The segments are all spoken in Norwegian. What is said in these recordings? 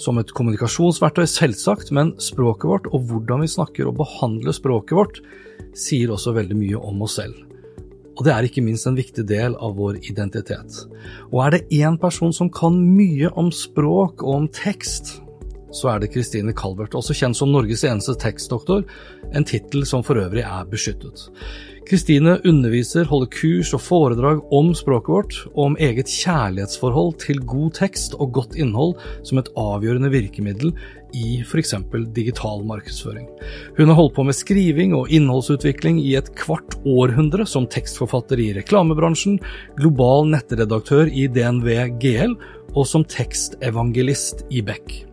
som et kommunikasjonsverktøy, selvsagt, men språket vårt og hvordan vi snakker og behandler språket vårt, sier også veldig mye om oss selv. Og det er ikke minst en viktig del av vår identitet. Og er det én person som kan mye om språk og om tekst, så er det Kristine Calvert, også kjent som Norges eneste tekstdoktor, en tittel som for øvrig er beskyttet. Kristine underviser, holder kurs og foredrag om språket vårt, og om eget kjærlighetsforhold til god tekst og godt innhold som et avgjørende virkemiddel i f.eks. digital markedsføring. Hun har holdt på med skriving og innholdsutvikling i et kvart århundre som tekstforfatter i reklamebransjen, global nettredaktør i DNV GL og som tekstevangelist i Beck.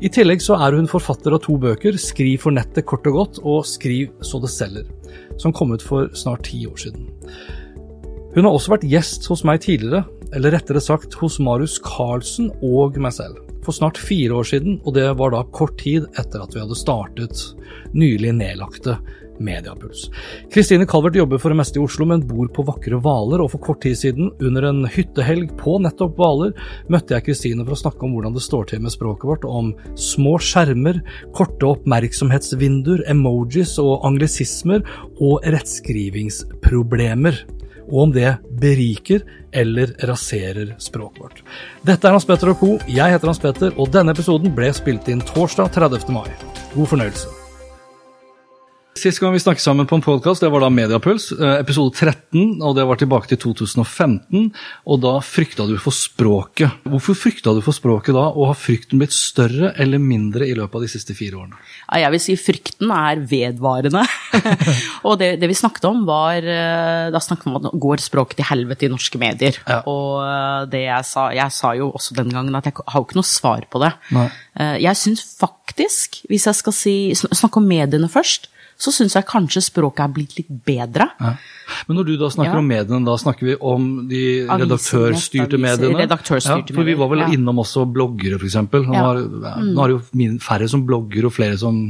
I tillegg så er hun forfatter av to bøker, Skriv for nettet kort og godt og Skriv så det selger, som kom ut for snart ti år siden. Hun har også vært gjest hos meg tidligere, eller rettere sagt hos Marius Carlsen og meg selv, for snart fire år siden, og det var da kort tid etter at vi hadde startet nylig nedlagte Mediapuls. Kristine Calvert jobber for det meste i Oslo, men bor på vakre Hvaler, og for kort tid siden, under en hyttehelg på nettopp Hvaler, møtte jeg Kristine for å snakke om hvordan det står til med språket vårt, om små skjermer, korte oppmerksomhetsvinduer, emojis og anglisismer, og rettskrivingsproblemer. Og om det beriker eller raserer språket vårt. Dette er Hans Petter og co. Jeg heter Hans Petter, og denne episoden ble spilt inn torsdag 30. mai. God fornøyelse. Sist gang vi snakket sammen på en podkast, det var da Mediapuls, eh, episode 13, og det var tilbake til 2015. Og da frykta du for språket. Hvorfor frykta du for språket da, og har frykten blitt større eller mindre i løpet av de siste fire årene? Ja, jeg vil si frykten er vedvarende. og det, det, vi snakket om, var eh, Da snakket vi om at går språket til helvete i norske medier. Ja. Og eh, det jeg sa Jeg sa jo også den gangen at jeg har jo ikke noe svar på det. Nei. Jeg syns faktisk, hvis jeg skal si, snakke om mediene først så syns jeg kanskje språket er blitt litt bedre. Ja. Men når du da snakker ja. om mediene, da snakker vi om de redaktørstyrte mediene? Redaktørstyrte ja, for vi var vel innom også bloggere, f.eks. Nå, mm. nå er det jo færre som blogger og flere som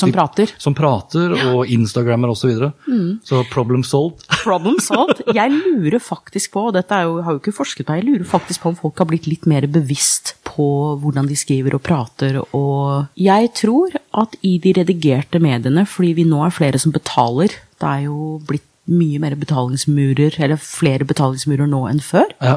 som prater. Som prater, og instagrammer osv. Så, videre. mm. så problem solved. problem solved. Jeg lurer faktisk på, og dette jo, har jo ikke forsket på, jeg lurer faktisk på om folk har blitt litt mer bevisst på hvordan de skriver og prater. Og jeg tror at i de redigerte mediene, fordi vi nå er flere som betaler, det er jo blitt mye mer betalingsmurer, eller flere betalingsmurer nå enn før, ja.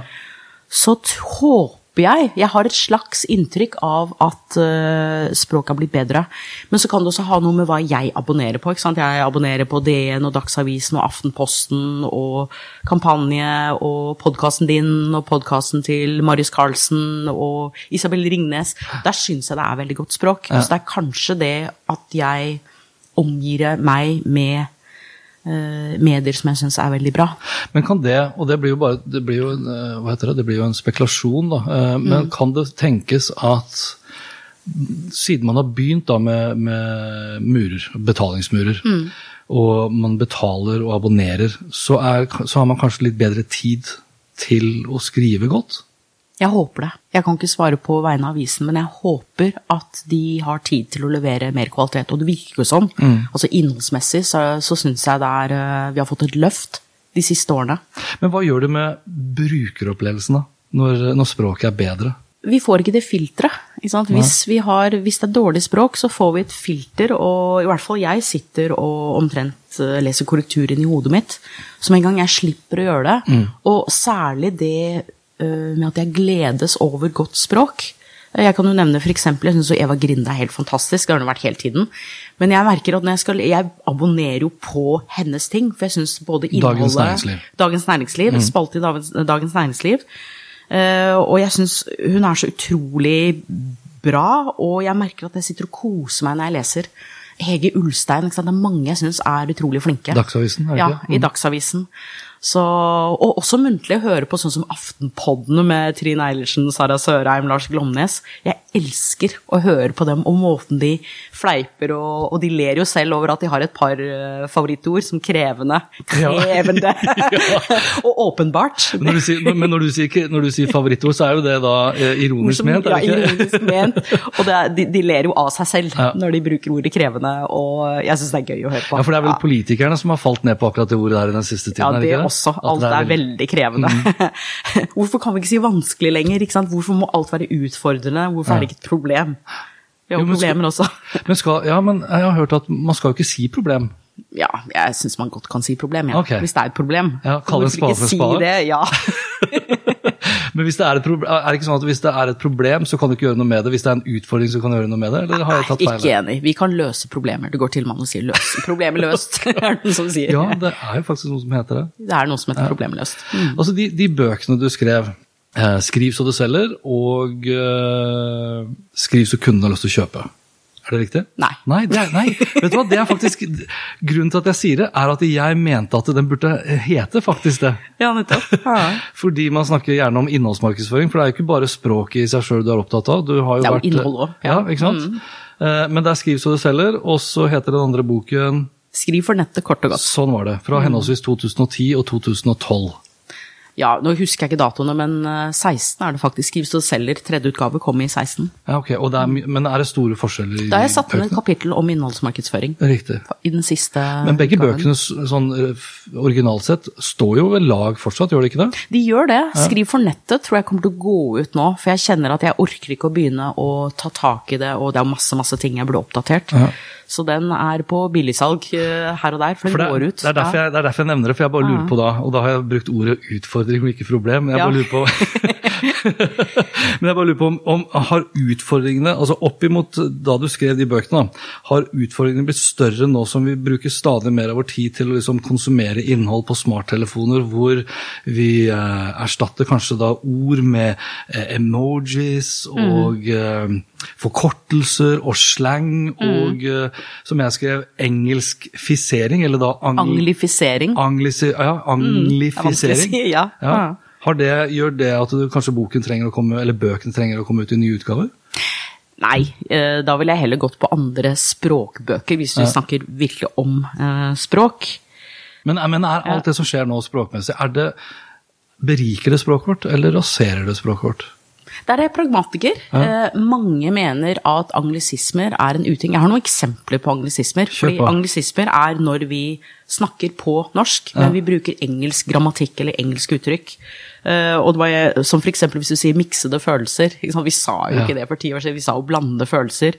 så håper håper jeg. Jeg har et slags inntrykk av at uh, språket har blitt bedre. Men så kan det også ha noe med hva jeg abonnerer på. Jeg abonnerer på DN og Dagsavisen og Aftenposten og Kampanje og podkasten din og podkasten til Marius Carlsen og Isabel Ringnes. Der syns jeg det er veldig godt språk. Ja. Så det er kanskje det at jeg omgir meg med medier som jeg syns er veldig bra. Men kan det, og det blir jo bare det blir jo eh, hva heter det, det blir jo en spekulasjon, da, eh, men mm. kan det tenkes at siden man har begynt da med, med murer, betalingsmurer, mm. og man betaler og abonnerer, så, er, så har man kanskje litt bedre tid til å skrive godt? Jeg håper det. Jeg kan ikke svare på vegne av avisen, men jeg håper at de har tid til å levere mer kvalitet. Og det virker jo sånn. Mm. Altså Innholdsmessig så, så syns jeg det er, eh, vi har fått et løft de siste årene. Men hva gjør det med brukeropplevelsen da, når, når språket er bedre? Vi får ikke det filteret. Hvis, hvis det er dårlig språk, så får vi et filter, og i hvert fall jeg sitter og omtrent eh, leser korrekturen i hodet mitt. Med en gang jeg slipper å gjøre det, og særlig det med at jeg gledes over godt språk. Jeg kan jo nevne eksempel, jeg syns Eva Grinde er helt fantastisk, det har hun vært hele tiden. Men jeg merker at når jeg skal Jeg abonnerer jo på hennes ting, for jeg syns både innholdet Dagens Næringsliv. Dagens Næringsliv, spalte i Dagens, Dagens Næringsliv. Eh, og jeg syns hun er så utrolig bra, og jeg merker at jeg sitter og koser meg når jeg leser. Hege Ulstein, det er mange jeg syns er utrolig flinke. Dagsavisen, er det ikke? Ja, i Dagsavisen. Så, og også muntlig å høre på sånn som Aftenpodden med Trine Eilertsen, Sara Sørheim, Lars Glomnes. Jeg elsker å høre på dem og måten de fleiper, og, og de ler jo selv over at de har et par eh, favorittord som krevende, Ja. krevende og åpenbart. Når sier, men når du sier, når du sier favorittord, så er jo det da eh, ironisk Som- ment, er det ja, ironisk ment. Og det er, de, de ler jo av seg selv Ja. når de bruker ordet krevende, og jeg syns det er gøy å høre på. Ja, for det er vel politikerne som har falt ned på akkurat det ordet der i den siste tiden? Ja, er det ikke også. Alt er veldig krevende. Hvorfor kan vi ikke si vanskelig lenger? Ikke sant? Hvorfor må alt være utfordrende? Hvorfor er det ikke et problem? Vi har Jo, problemer også. Men skal, ja, men jeg har hørt at man skal jo ikke si problem. Ja, jeg syns man godt kan si problem, ja. okay. hvis det er et problem. Ja, Kall en spade for ikke si spade? det? Ja. Men hvis det er, et proble- er det ikke sånn at hvis det er et problem, så kan du ikke gjøre noe med det? Hvis det er en utfordring, så kan du gjøre noe med det? Eller har jeg tatt feil? Ikke enig. Vi kan løse problemer. Det går til man og sier 'løs'. Problemet løst, er det noen som sier. Ja, det er jo faktisk noe som heter det. Det er noe som heter problemløst. Mm. Altså, de, de bøkene du skrev, eh, skriv så det selger, og eh, skriv så kunden har lyst til å kjøpe. Er det riktig? Nei. Nei, det er, nei. Vet du hva, det er faktisk Grunnen til at jeg sier det, er at jeg mente at den burde hete faktisk det. Ja, nettopp. Ja. Fordi man snakker gjerne om innholdsmarkedsføring, for det er jo ikke bare språket i seg sjøl du er opptatt av. Du har jo Det er jo vært, innhold også, Ja. ja. Mm. ikke sant? Mm. Men det er Skriv så det selger, og så heter den andre boken Skriv for nettet, kort og godt. Sånn var det. Fra henholdsvis 2010 og 2012. Ja, nå husker jeg ikke datoene, men eh, 16 er det faktisk. Skrives og selger. Tredje utgave kom i 16. Ja, ok. Er, men er det store forskjeller i Da har jeg satt inn et kapittel om innholdsmarkedsføring. Riktig. I den siste Men begge utgaven. bøkene sånn eh, originalt sett står jo ved lag fortsatt, gjør de ikke det? De gjør det. Skriv for nettet tror jeg kommer til å gå ut nå, for jeg kjenner at jeg orker ikke å begynne å ta tak i det, og det er masse, masse ting jeg burde oppdatert. Så den er på billigsalg eh, her og der, for den For det, går ut. det, er derfor jeg, det er derfor jeg nevner det, for jeg bare lurer på da, og da har jeg brukt ordet utfordring og ikke problem. Jeg bare lurer på, men jeg bare lurer på om, om har utfordringene, altså oppimot da du skrev de bøkene, da, har utfordringene blitt større nå som vi bruker stadig mer av vår tid til å liksom konsumere innhold på smarttelefoner, hvor vi eh, erstatter kanskje da ord med eh, emojis og eh, forkortelser og slang og, eh, som jeg skrev, engelskfisering, eller da angl Anglifisering. Anglisi, ja, anglifisering. Mm, anglifisering. si, ja. Ja. Har det, gjør det at du, kanskje boken trenger å komme, eller bøkene trenger å komme ut i nye utgaver? Nei, eh, da ville jeg heller gått på andre språkbøker, hvis du snakker virkelig om eh, språk. Men, men er alt det som skjer nå språkmessig, er det beriker det språket vårt, eller raserer det språket vårt? Der er jeg pragmatiker. Eh, mange mener at anglisismer er en uting. Jeg har noen eksempler på anglisismer. Fordi anglisismer er når vi snakker på norsk, men vi bruker engelsk grammatikk eller engelsk uttrykk. Eh, og det var som eksempel hvis du sier miksede følelser. Vi sa jo ikke det for ti år siden, vi sa jo blandede følelser.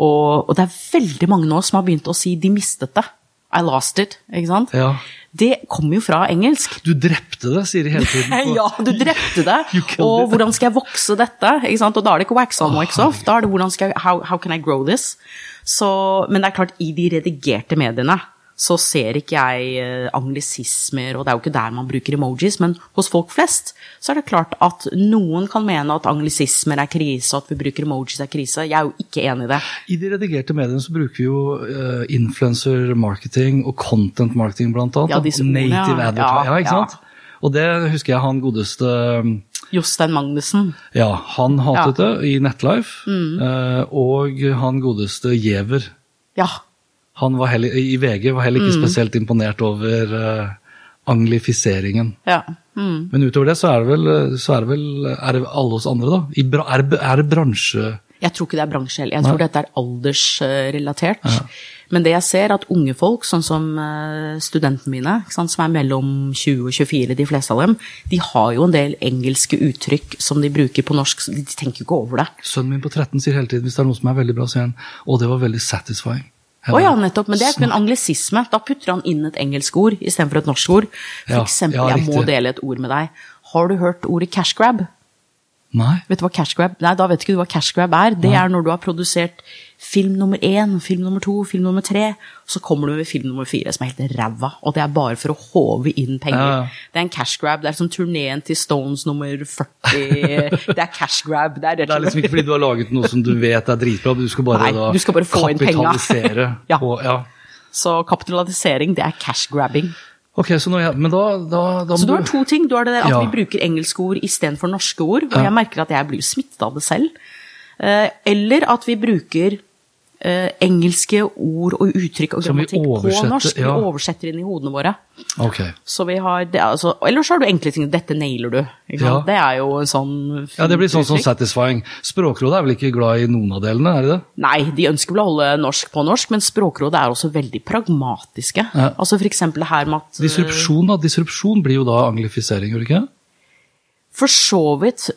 Og, og det er veldig mange nå som har begynt å si 'de mistet det'. I lost it. Ikke sant? Ja. Det kommer jo fra engelsk. Du drepte det, sier de hele tiden. Ja, du drepte det. Og hvordan skal jeg vokse dette? Ikke sant? Og da er det ikke wax on, wax off. Da er det hvordan skal jeg, how, how can I grow this? Så, men det er klart, i de redigerte mediene så ser ikke jeg eh, anglisismer, og det er jo ikke der man bruker emojis, men hos folk flest så er det klart at noen kan mene at anglisismer er krise, og at vi bruker emojis er krise. Jeg er jo ikke enig i det. I de redigerte mediene så bruker vi jo uh, influencer marketing og content marketing blant annet. Ja, disse ordene, Native ja. advertising, ja, ikke Ja, sant? Og det husker jeg han godeste Jostein Magnussen. Ja, han hatet Ja. Mm. det i Netlife. eh, og han godeste Giæver. Ja. Han var heller, I VG var heller ikke Mm. spesielt imponert over uh, anglifiseringen. ja. Mm. Men utover det så er det vel, så er det vel er det alle oss andre, da. Bra, er, det, er det bransje... Jeg tror ikke det er bransje heller. Jeg tror dette er aldersrelatert. Men det jeg ser, at unge folk, sånn som eh, studentene mine, sant, som er mellom 20 og 24, de fleste av dem, de har jo en del engelske uttrykk som de bruker på norsk, så de tenker jo ikke over det. Sønnen min på 13 sier hele tiden hvis det er noe som er veldig bra, sier han å, det var veldig satisfying. Å ja, nettopp, men det er ikke en anglisisme. Da putter han inn et engelsk ord istedenfor et norsk ord. For eksempel, ja, jeg må dele et ord med deg. Har du hørt ordet cash grab? Nei. Vet du hva cash grab Nei, da vet ikke du hva cash grab er. Det er når du har produsert film nummer én, film nummer to, film nummer tre, og så kommer du med film nummer fire som er helt ræva, og det er bare for å håve inn penger. Ja. Det er en cash grab. Det er som turneen til Stones nummer 40. det er cash grab. Det er, Det er liksom ikke fordi du har laget noe som du vet er dritbra, du skal bare Nei, du skal bare få inn kapitalisere Ja. på ja. Så kapitalisering, det er cash grabbing. Ok, så men da, da, da Så du har to ting. Du har det der at Ja. vi bruker engelske ord istedenfor norske ord, og jeg merker at jeg blir smittet av det selv. Eh, Eller at vi bruker eh, engelske ord og uttrykk og grammatikk på norsk. norsk. Vi oversetter inn i hodene våre. Okay. Så vi har det, altså, ellers har du enkle ting. 'Dette nailer du'. Ja. Det er jo en sånn Ja, det blir sånn som satisfying. Språkrådet er vel ikke glad i noen av delene, er de det? Nei, de ønsker vel å holde norsk på norsk, men Språkrådet er også veldig pragmatiske. Ja. Altså for eksempel her med at Disrupsjon, da. Disrupsjon blir jo da anglifisering, gjør det ikke? For så vidt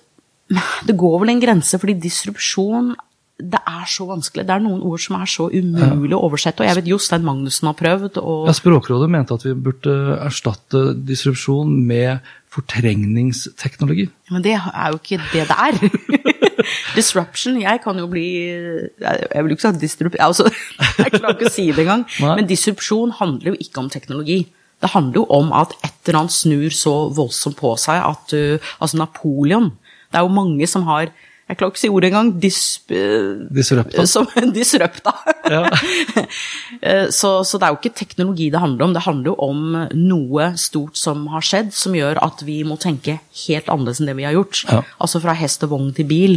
Det går vel en grense, fordi disrupsjon det er så vanskelig. Det er noen ord som er så umulig å oversette. Og jeg vet Jostein Magnussen har prøvd. Og Ja, Språkrådet mente at vi burde erstatte disrupsjon med fortrengningsteknologi. Men det er jo ikke det det er. Disruption Jeg kan jo bli Jeg vil jo ikke si disrupt... Altså, jeg klarer ikke å si det engang. Men disrupsjon handler jo ikke om teknologi. Det handler jo om at et eller annet snur så voldsomt på seg at du Altså Napoleon Det er jo mange som har Jeg klarer ikke å si ordet engang. Dis, uh, Disrupta. Som disrupta. Ja. Eh, så, så det er jo ikke teknologi det handler om, det handler jo om noe stort som har skjedd, som gjør at vi må tenke helt annerledes enn det vi har gjort. Ja. Altså fra hest og vogn til bil.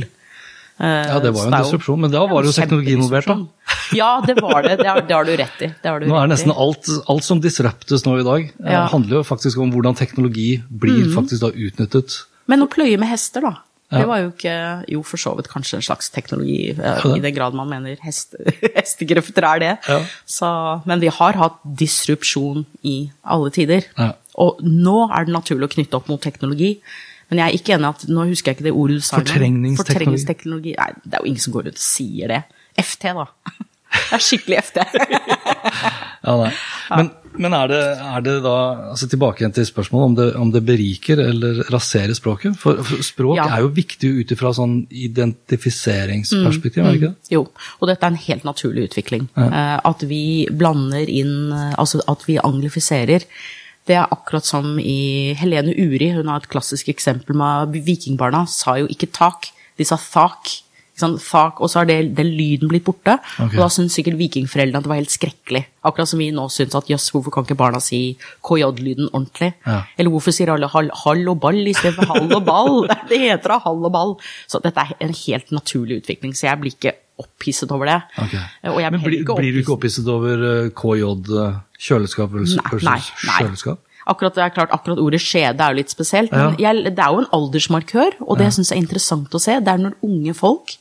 Eh, Ja, det var jo en disrupsjon, men da var det jo teknologi involvert, da. Ja, det var det. Det har, det har du rett i. Det har du Nå er nesten alt, alt som disruptes nå i dag, eh, Ja. handler jo faktisk om hvordan teknologi blir faktisk da utnyttet. Men å pløye med hester, da. Ja. Det var jo ikke Jo, for så vidt kanskje en slags teknologi, eh, Ja, i den grad man mener hest, hestekrefter er det. Ja. Så, men vi har hatt disrupsjon i alle tider. Ja. Og nå er det naturlig å knytte opp mot teknologi. Men jeg er ikke enig at Nå husker jeg ikke det ordet du sa. Fortrengningsteknologi. Fortrengningsteknologi. Nei, det er jo ingen som går ut og sier det. FT, da. Det er skikkelig FT. Ja, nei. Men, men er, det, er det da altså Tilbake igjen til spørsmålet om det, om det beriker eller raserer språket? For, for språk Ja. er jo viktig ut ifra sånn identifiseringsperspektiv, er det ikke det? Jo, og dette er en helt naturlig utvikling. Ja. At vi blander inn eh, Altså at vi anglifiserer. Det er akkurat som i Helene Uri, hun har et klassisk eksempel med vikingbarna, sa jo ikke tak, de sa thak. Ikke sant? Thak, og så har det, den lyden blitt borte, Okay. og da syns sikkert vikingforeldrene at det var helt skrekkelig. Akkurat som vi nå syns at jøss, hvorfor kan ikke barna si KJ-lyden ordentlig? Ja. Eller hvorfor sier alle hall, hall og ball istedenfor hall og ball? Det heter da hall og ball. Så dette er en helt naturlig utvikling, så jeg blir ikke opphisset over det. Okay. Og jeg Men blir blir, blir du ikke opphisset over eh, KJ eh, kjøleskap versus, kjøleskap? Akkurat, det er klart, akkurat ordet skjede er jo litt spesielt, men jeg, det er jo en aldersmarkør, og det jeg syns er interessant å se, det er når unge folk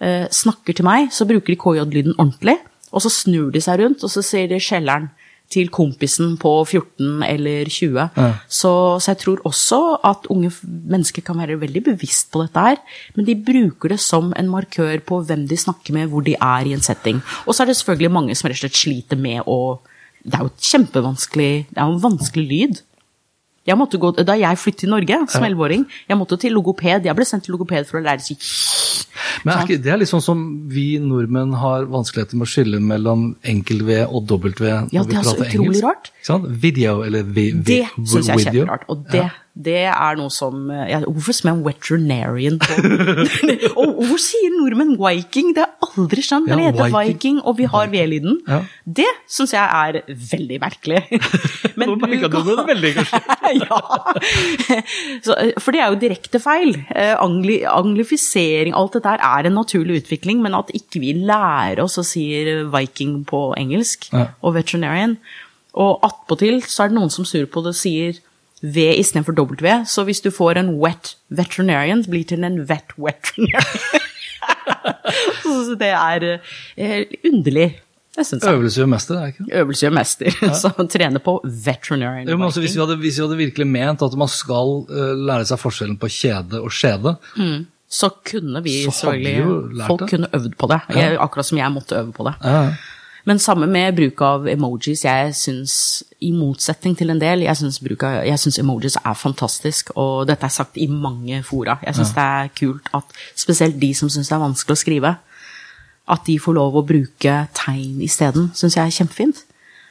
eh, snakker til meg, så bruker de KJ-lyden ordentlig, og så snur de seg rundt, og så sier de skjelleren til kompisen på 14 eller 20. Ja. Så, så jeg tror også at unge mennesker kan være veldig bevisst på dette her, men de bruker det som en markør på hvem de snakker med, hvor de er i en setting. Og så er det selvfølgelig mange som rett og slett sliter med å Det er jo et kjempevanskelig Det er jo en vanskelig lyd. Jeg måtte gå, da jeg flyttet til Norge som 11-åring, jeg måtte til logoped. Jeg ble sendt til logoped for å lære å si Men det er litt sånn som vi nordmenn har vanskeligheter med å skille mellom enkel-V og dobbelt-V når Ja, vi det er så utrolig rart. Sant? Video eller vi, vi, Det syns jeg er kjemperart. Og det, det er noe som ja, Hvorfor sier man veterinarian på Og hvorfor sier nordmenn viking? Det har jeg aldri skjønt. Ja, det heter viking. viking, og vi har V-lyden. Ja. Det syns jeg er veldig merkelig. Men Nå merka du det veldig, kanskje. ja. Så, eh, for det er jo direkte feil. Eh, Angli, anglifisering, alt dette er en naturlig utvikling, men at ikke vi lærer oss å si viking på engelsk, Ja. og veterinarian. Og attpåtil så er det noen som surrer på det og sier V istedenfor W, så hvis du får en wet veterinarian, blir til en vet veterinarian. så det er eh, underlig. Øvelse gjør mester, er det ikke det? Øvelse gjør mester. Så trener på veterinarian. Jo, men altså, hvis, vi hadde, hvis vi hadde virkelig ment at man skal eh, lære seg forskjellen på kjede og skjede, så kunne vi Så selvfølgelig Folk kunne øvd på det. Jeg, akkurat som jeg måtte øve på det. ja. Men samme med bruk av emojis. Jeg syns, i motsetning til en del, jeg syns, emojis er fantastisk. Og dette er sagt i mange fora. Jeg syns det er kult at spesielt de som syns det er vanskelig å skrive, at de får lov å bruke tegn isteden. Syns jeg er kjempefint.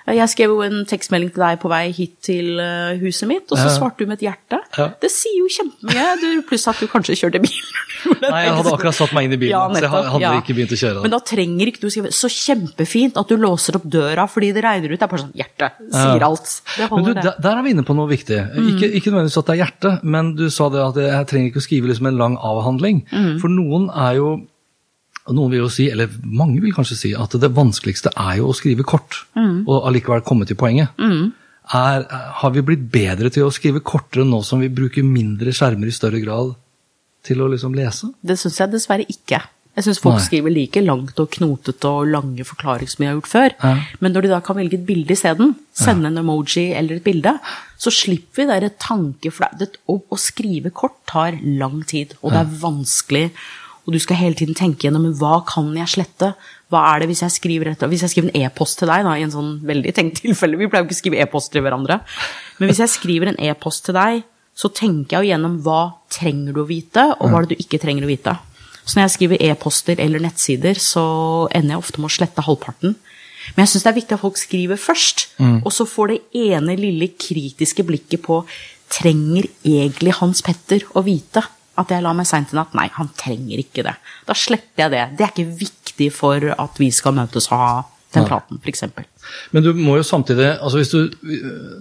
Jeg skrev jo en tekstmelding til deg på vei hit til eh, huset mitt, og så svarte du med et hjerte. Ja. Det sier jo kjempemye, du- pluss at du kanskje kjørte bil. Nei, jeg hadde akkurat satt meg inn i bilen, Ja, så jeg hadde ja. ikke begynt å kjøre. Men Da. da trenger ikke du skrive så kjempefint at du låser opp døra fordi det regner ut. Det er bare sånn hjerte. Sier Ja. alt. Det Men du, der, det. der er vi inne på noe viktig. Ikke, ikke nødvendigvis at det er hjerte, men du sa det at jeg trenger ikke å skrive liksom en lang avhandling. For noen er jo Noen vil jo si, eller mange vil kanskje si, at det vanskeligste er jo å skrive kort, og allikevel komme til poenget. Er, har vi blitt bedre til å skrive kortere nå som vi bruker mindre skjermer i større grad til å liksom lese? Det syns jeg dessverre ikke. Jeg syns folk Nei. skriver like langt og knotete og lange forklaringer som de har gjort før. Ja. Men når de da kan velge et bilde isteden, sende en emoji eller et bilde, så slipper vi der tanke... For det, å, å skrive kort tar lang tid, og det er vanskelig. Og du skal hele tiden tenke gjennom hva kan jeg slette? Hva er det hvis jeg skriver, et, hvis jeg skriver en e-post til deg, da, i en sånn veldig tenkt tilfelle Vi pleier jo ikke å skrive e-post til hverandre. Men hvis jeg skriver en e-post til deg, så tenker jeg jo gjennom hva trenger du å vite, og hva er det du ikke trenger å vite. Så når jeg skriver e-poster eller nettsider, så ender jeg ofte med å slette halvparten. Men jeg syns det er viktig at folk skriver først, og så får det ene lille kritiske blikket på Trenger egentlig Hans Petter å vite at jeg la meg seint i natt? Nei, han trenger ikke det. Da sletter jeg det. Det er ikke viktig for at vi skal møtes og ha den praten, f.eks. Men du må jo samtidig altså hvis du,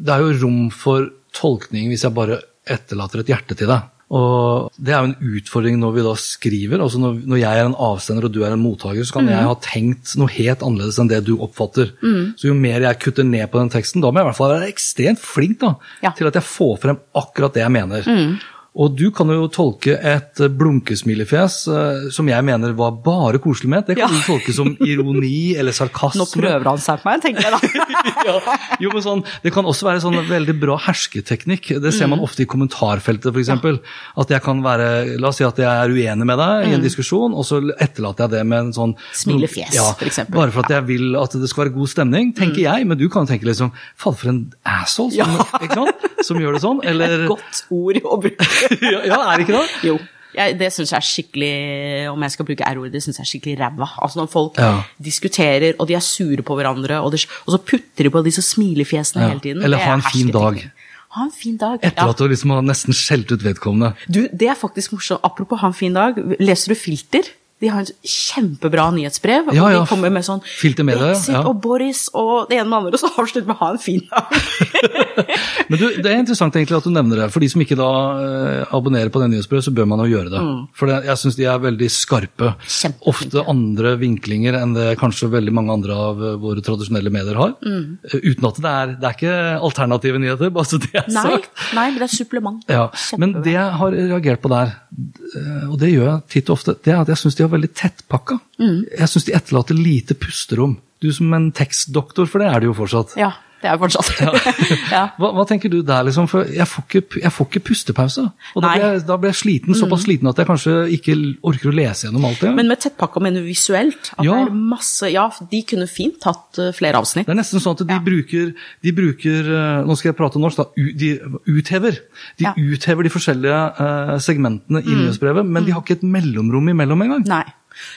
Det er jo rom for tolkning hvis jeg bare etterlater et hjerte til deg. Og Det er jo en utfordring når vi da skriver. altså Når, når jeg er en avsender og du er en mottaker, så kan jeg ha tenkt noe helt annerledes enn det du oppfatter. Så jo mer jeg kutter ned på den teksten, da må jeg i hvert fall være ekstremt flink da, Ja. til at jeg får frem akkurat det jeg mener. Og du kan jo tolke et eh, blunkesmilefjes eh, som jeg mener var bare koselig med. Det kan Ja. du tolke som ironi eller sarkasme. Nå prøver han seg på meg, tenker jeg da. ja. Jo, men sånn, Det kan også være sånn veldig bra hersketeknikk. Det ser man ofte i kommentarfeltet f.eks. At jeg kan være, La oss si at jeg er uenig med deg i en diskusjon, og så etterlater jeg det med en sånn Smilefjes, ja, eksempel. Bare for at jeg vil at det skal være god stemning, tenker jeg. Men du kan tenke liksom Fader, for en asshole som, ikke sant? Som gjør det sånn. Eller Godt ord å bruke. ja, ja, er det ikke det? Jo. Jeg, det syns jeg er skikkelig Om jeg skal bruke R-ordet, det syns jeg er skikkelig ræva. Altså når folk Ja. diskuterer, og de er sure på hverandre, og, de, og så putter de på disse smilefjesene Ja. hele tiden. Eller ha en fin dag. Ha en fin dag. Etter at du liksom har nesten skjelt ut vedkommende. Du, det er faktisk morsomt. Apropos ha en fin dag. Leser du Filter? De har en kjempebra nyhetsbrev. Ja, og de kommer med sånn Filter med Brexit ja. og Boris og det ene med andre, og så avslutter med å 'ha en fin dag'. Men du, Det er interessant egentlig at du nevner det. For de som ikke da eh, abonnerer på den nyhetsbrevet, så bør man jo gjøre det. For det, jeg syns de er veldig skarpe. Kjempefint. Ofte andre vinklinger enn det kanskje veldig mange andre av eh, våre tradisjonelle medier har. Mm. Uten at det er Det er ikke alternative nyheter, bare så det er Nei, sagt. nei, men det er supplement. Ja, Men det jeg har reagert på der, eh, og det gjør jeg titt og ofte, det er at jeg syns de er veldig tettpakka. Mm. Jeg syns de etterlater lite pusterom. Du som en tekstdoktor, for det er du jo fortsatt. Ja, det er jeg fortsatt. ja. Hva, hva tenker du der, liksom? For jeg får ikke, jeg får ikke pustepause. Og da Mm. blir, jeg, da blir jeg sliten, såpass sliten at jeg kanskje ikke orker å lese gjennom alt det. Men med tettpakka mener du visuelt? At Ja. det er masse Ja, de kunne fint tatt eh, flere avsnitt. det er nesten sånn at de Ja. bruker, de bruker eh, Nå skal jeg prate norsk, da. De uthever. De Ja. uthever de forskjellige eh, segmentene i Mm. nyhetsbrevet, men de har ikke et mellomrom imellom engang. Nei.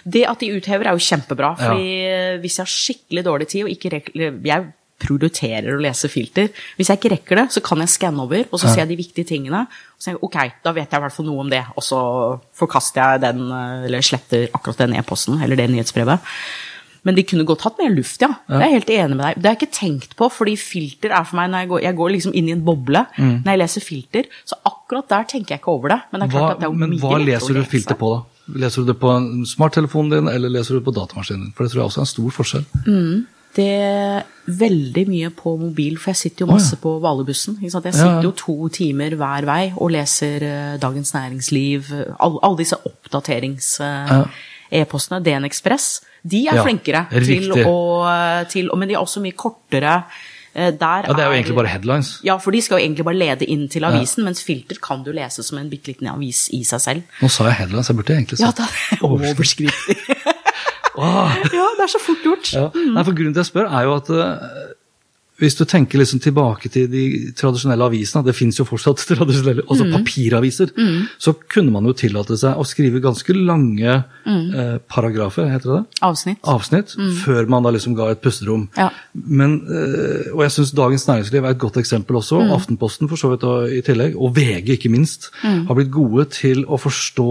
Det at de uthever, er jo kjempebra. fordi hvis jeg har skikkelig dårlig tid og ikke Jeg prioriterer å lese filter. Hvis jeg ikke rekker det, så kan jeg skanne over, og så ser jeg de viktige tingene. Og så tenker jeg, ok, da vet jeg i hvert fall noe om det, og så forkaster jeg den, eh, eller sletter akkurat den e-posten, eller det nyhetsbrevet. Men de kunne godt hatt mer luft, ja. Jeg er helt enig med deg. Det har jeg ikke tenkt på, fordi filter er for meg når jeg går, jeg går liksom inn i en boble når jeg leser filter. Så akkurat der tenker jeg ikke over det. Men det er klart Hva, at det er men hva leser du filter på, da? Leser du det på smarttelefonen din, eller leser du det på datamaskinen din? For det tror jeg også er en stor forskjell. Det er veldig mye på mobil, for jeg sitter jo Å, masse på Hvalerbussen. ikke sant? Jeg Ja, ja. sitter jo to timer hver vei og leser eh, Dagens Næringsliv, alle, all disse oppdaterings... eh, Ja. DN Ekspress, de er Ja, flinkere til å, til Men de er også mye kortere. Eh, Der Ja, det er jo egentlig bare headlines. Ja, for de skal jo egentlig bare lede inn til avisen, mens filter kan du lese som en bitte liten avis i seg selv. Nå sa jeg headlines, jeg burde egentlig Ja, sagt er overskrifter. Ja, det er så fort gjort. Ja. Nei, for Grunnen til at jeg spør, er jo at eh, hvis du tenker liksom tilbake til de tradisjonelle avisene, det fins jo fortsatt tradisjonelle, altså papiraviser, så kunne man jo tillate seg å skrive ganske lange eh, paragrafer, heter det det? Avsnitt. Avsnitt, før man da liksom ga et pusterom. Ja. Men, eh, og jeg syns Dagens Næringsliv er et godt eksempel også, Aftenposten for så vidt og, i tillegg, og VG ikke minst, har blitt gode til å forstå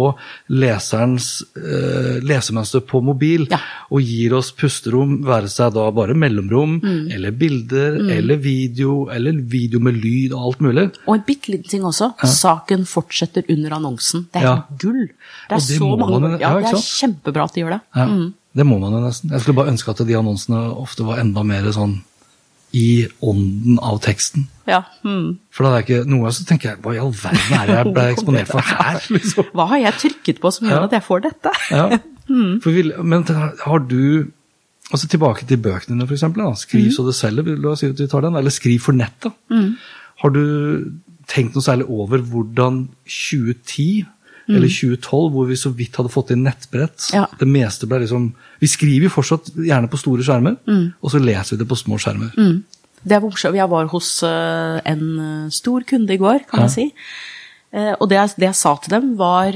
leserens eh, lesemønster på mobil, Ja. og gir oss pusterom, være seg da bare mellomrom, eller bilder, eller video, eller video med lyd og alt mulig. Og en bitte liten ting også. Saken fortsetter under annonsen. Det er Ja. gull. Det er det så mange man- Ja, ja, det er kjempebra at de gjør det. Ja, Det må man jo nesten. Jeg skulle bare ønske at de annonsene ofte var enda mer sånn i ånden av teksten. Ja. Mm. For da er det ikke noe, så tenker jeg hva i all verden er det jeg ble eksponert for her? liksom? Hva har jeg trykket på som gjør Ja. at jeg får dette? Ja. For vi, men har du altså Tilbake til bøkene dine, f.eks. Skriv så det selger, vil du si at vi tar den? Eller skriv for nett. da. Har du tenkt noe særlig over hvordan 2010 eller 2012, hvor vi så vidt hadde fått inn nettbrett Ja. Det meste ble liksom Vi skriver jo fortsatt gjerne på store skjermer, og så leser vi det på små skjermer. Det er morsomt. Jeg var hos eh, en eh, stor kunde i går, kan Ja. man si. Eh, Og det jeg, det jeg sa til dem, var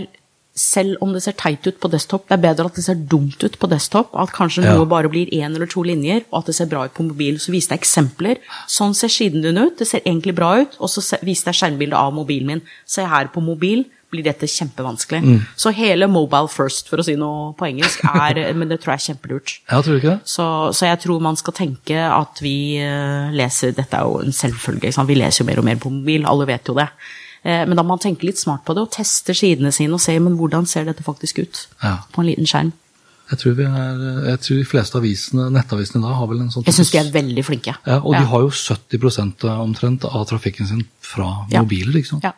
selv om det ser teit ut på desktop, det er bedre at det ser dumt ut på desktop, at kanskje Ja. noe bare blir én eller to linjer, og at det ser bra ut på mobil. Så viste jeg eksempler. Sånn ser siden din ut, det ser egentlig bra ut, og så viste jeg skjermbildet av mobilen min. Se her på mobil blir dette kjempevanskelig. Mm. Så hele mobile first, for å si noe på engelsk, er Men det tror jeg er kjempelurt. Ja, tror du ikke det? Så, så jeg tror man skal tenke at vi eh, leser Dette er jo en selvfølge, vi leser jo mer og mer på mobil, alle vet jo det. Eh, Men da må man tenke litt smart på det og teste sidene sine og se men hvordan ser dette faktisk ut Ja. på en liten skjerm. Jeg tror, vi er, jeg tror de fleste avisene, nettavisene i dag har vel en sånn Jeg syns de er veldig flinke. Ja, og de har jo 70% omtrent av trafikken sin fra Ja. mobiler. ikke sant? ja.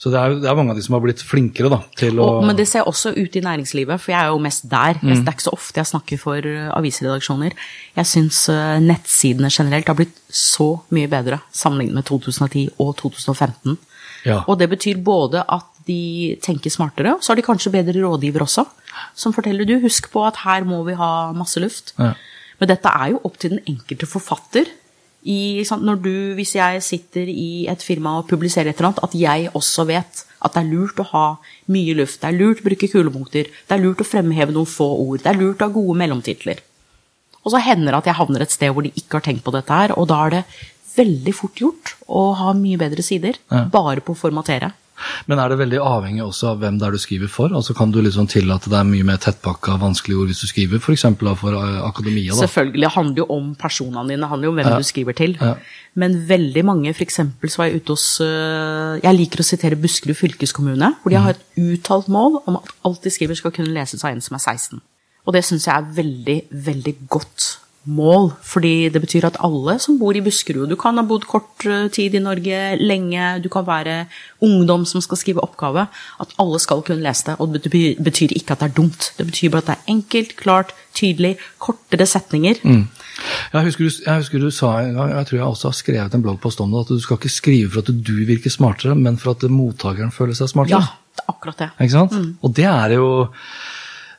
Så det er, det er mange av de som har blitt flinkere da, til å men det ser også ut i næringslivet, for jeg er jo mest der. Mm. det er ikke så ofte jeg snakker for eh, avisredaksjoner. Jeg syns eh, nettsidene generelt har blitt så mye bedre sammenlignet med 2010 og 2015. Ja. Og det betyr både at de tenker smartere, så har de kanskje bedre rådgiver også, som forteller du, husk på at her må vi ha masse luft. Ja. Men dette er jo opp til den enkelte forfatter. I, når du, hvis jeg sitter i et firma og publiserer et eller annet, at jeg også vet at det er lurt å ha mye luft, det er lurt å bruke kulepunkter, det er lurt å fremheve noen få ord, det er lurt å ha gode mellomtitler. Og så hender det at jeg havner et sted hvor de ikke har tenkt på dette her, og da er det veldig fort gjort å ha mye bedre sider, Ja. bare på å formatere. Men er det veldig avhengig også av hvem det er du skriver for? Altså Kan du liksom tillate deg mye mer tettpakka vanskelige ord hvis du skriver f.eks. for for akademia? da? Selvfølgelig, det handler jo om personene dine, det handler jo om hvem Ja. du skriver til. Ja. Men veldig mange, f.eks. så var jeg ute hos øh, Jeg liker å sitere Buskerud fylkeskommune, hvor de har et uttalt mål om at alt de skriver skal kunne leses av en som er 16. Og det syns jeg er veldig, veldig godt mål, fordi det betyr at alle som bor i Buskerud Du kan ha bodd kort øh, tid i Norge, lenge, du kan være ungdom som skal skrive oppgave. At alle skal kunne lese det. Og det betyr, ikke at det er dumt. Det betyr bare at det er enkelt, klart, tydelig, kortere setninger. Jeg husker, du, jeg husker du sa en gang, jeg tror jeg også har skrevet en bloggpost om det, at du skal ikke skrive for at du virker smartere, men for at mottakeren føler seg smartere. Ja, det er akkurat det. Ikke sant? Og det er jo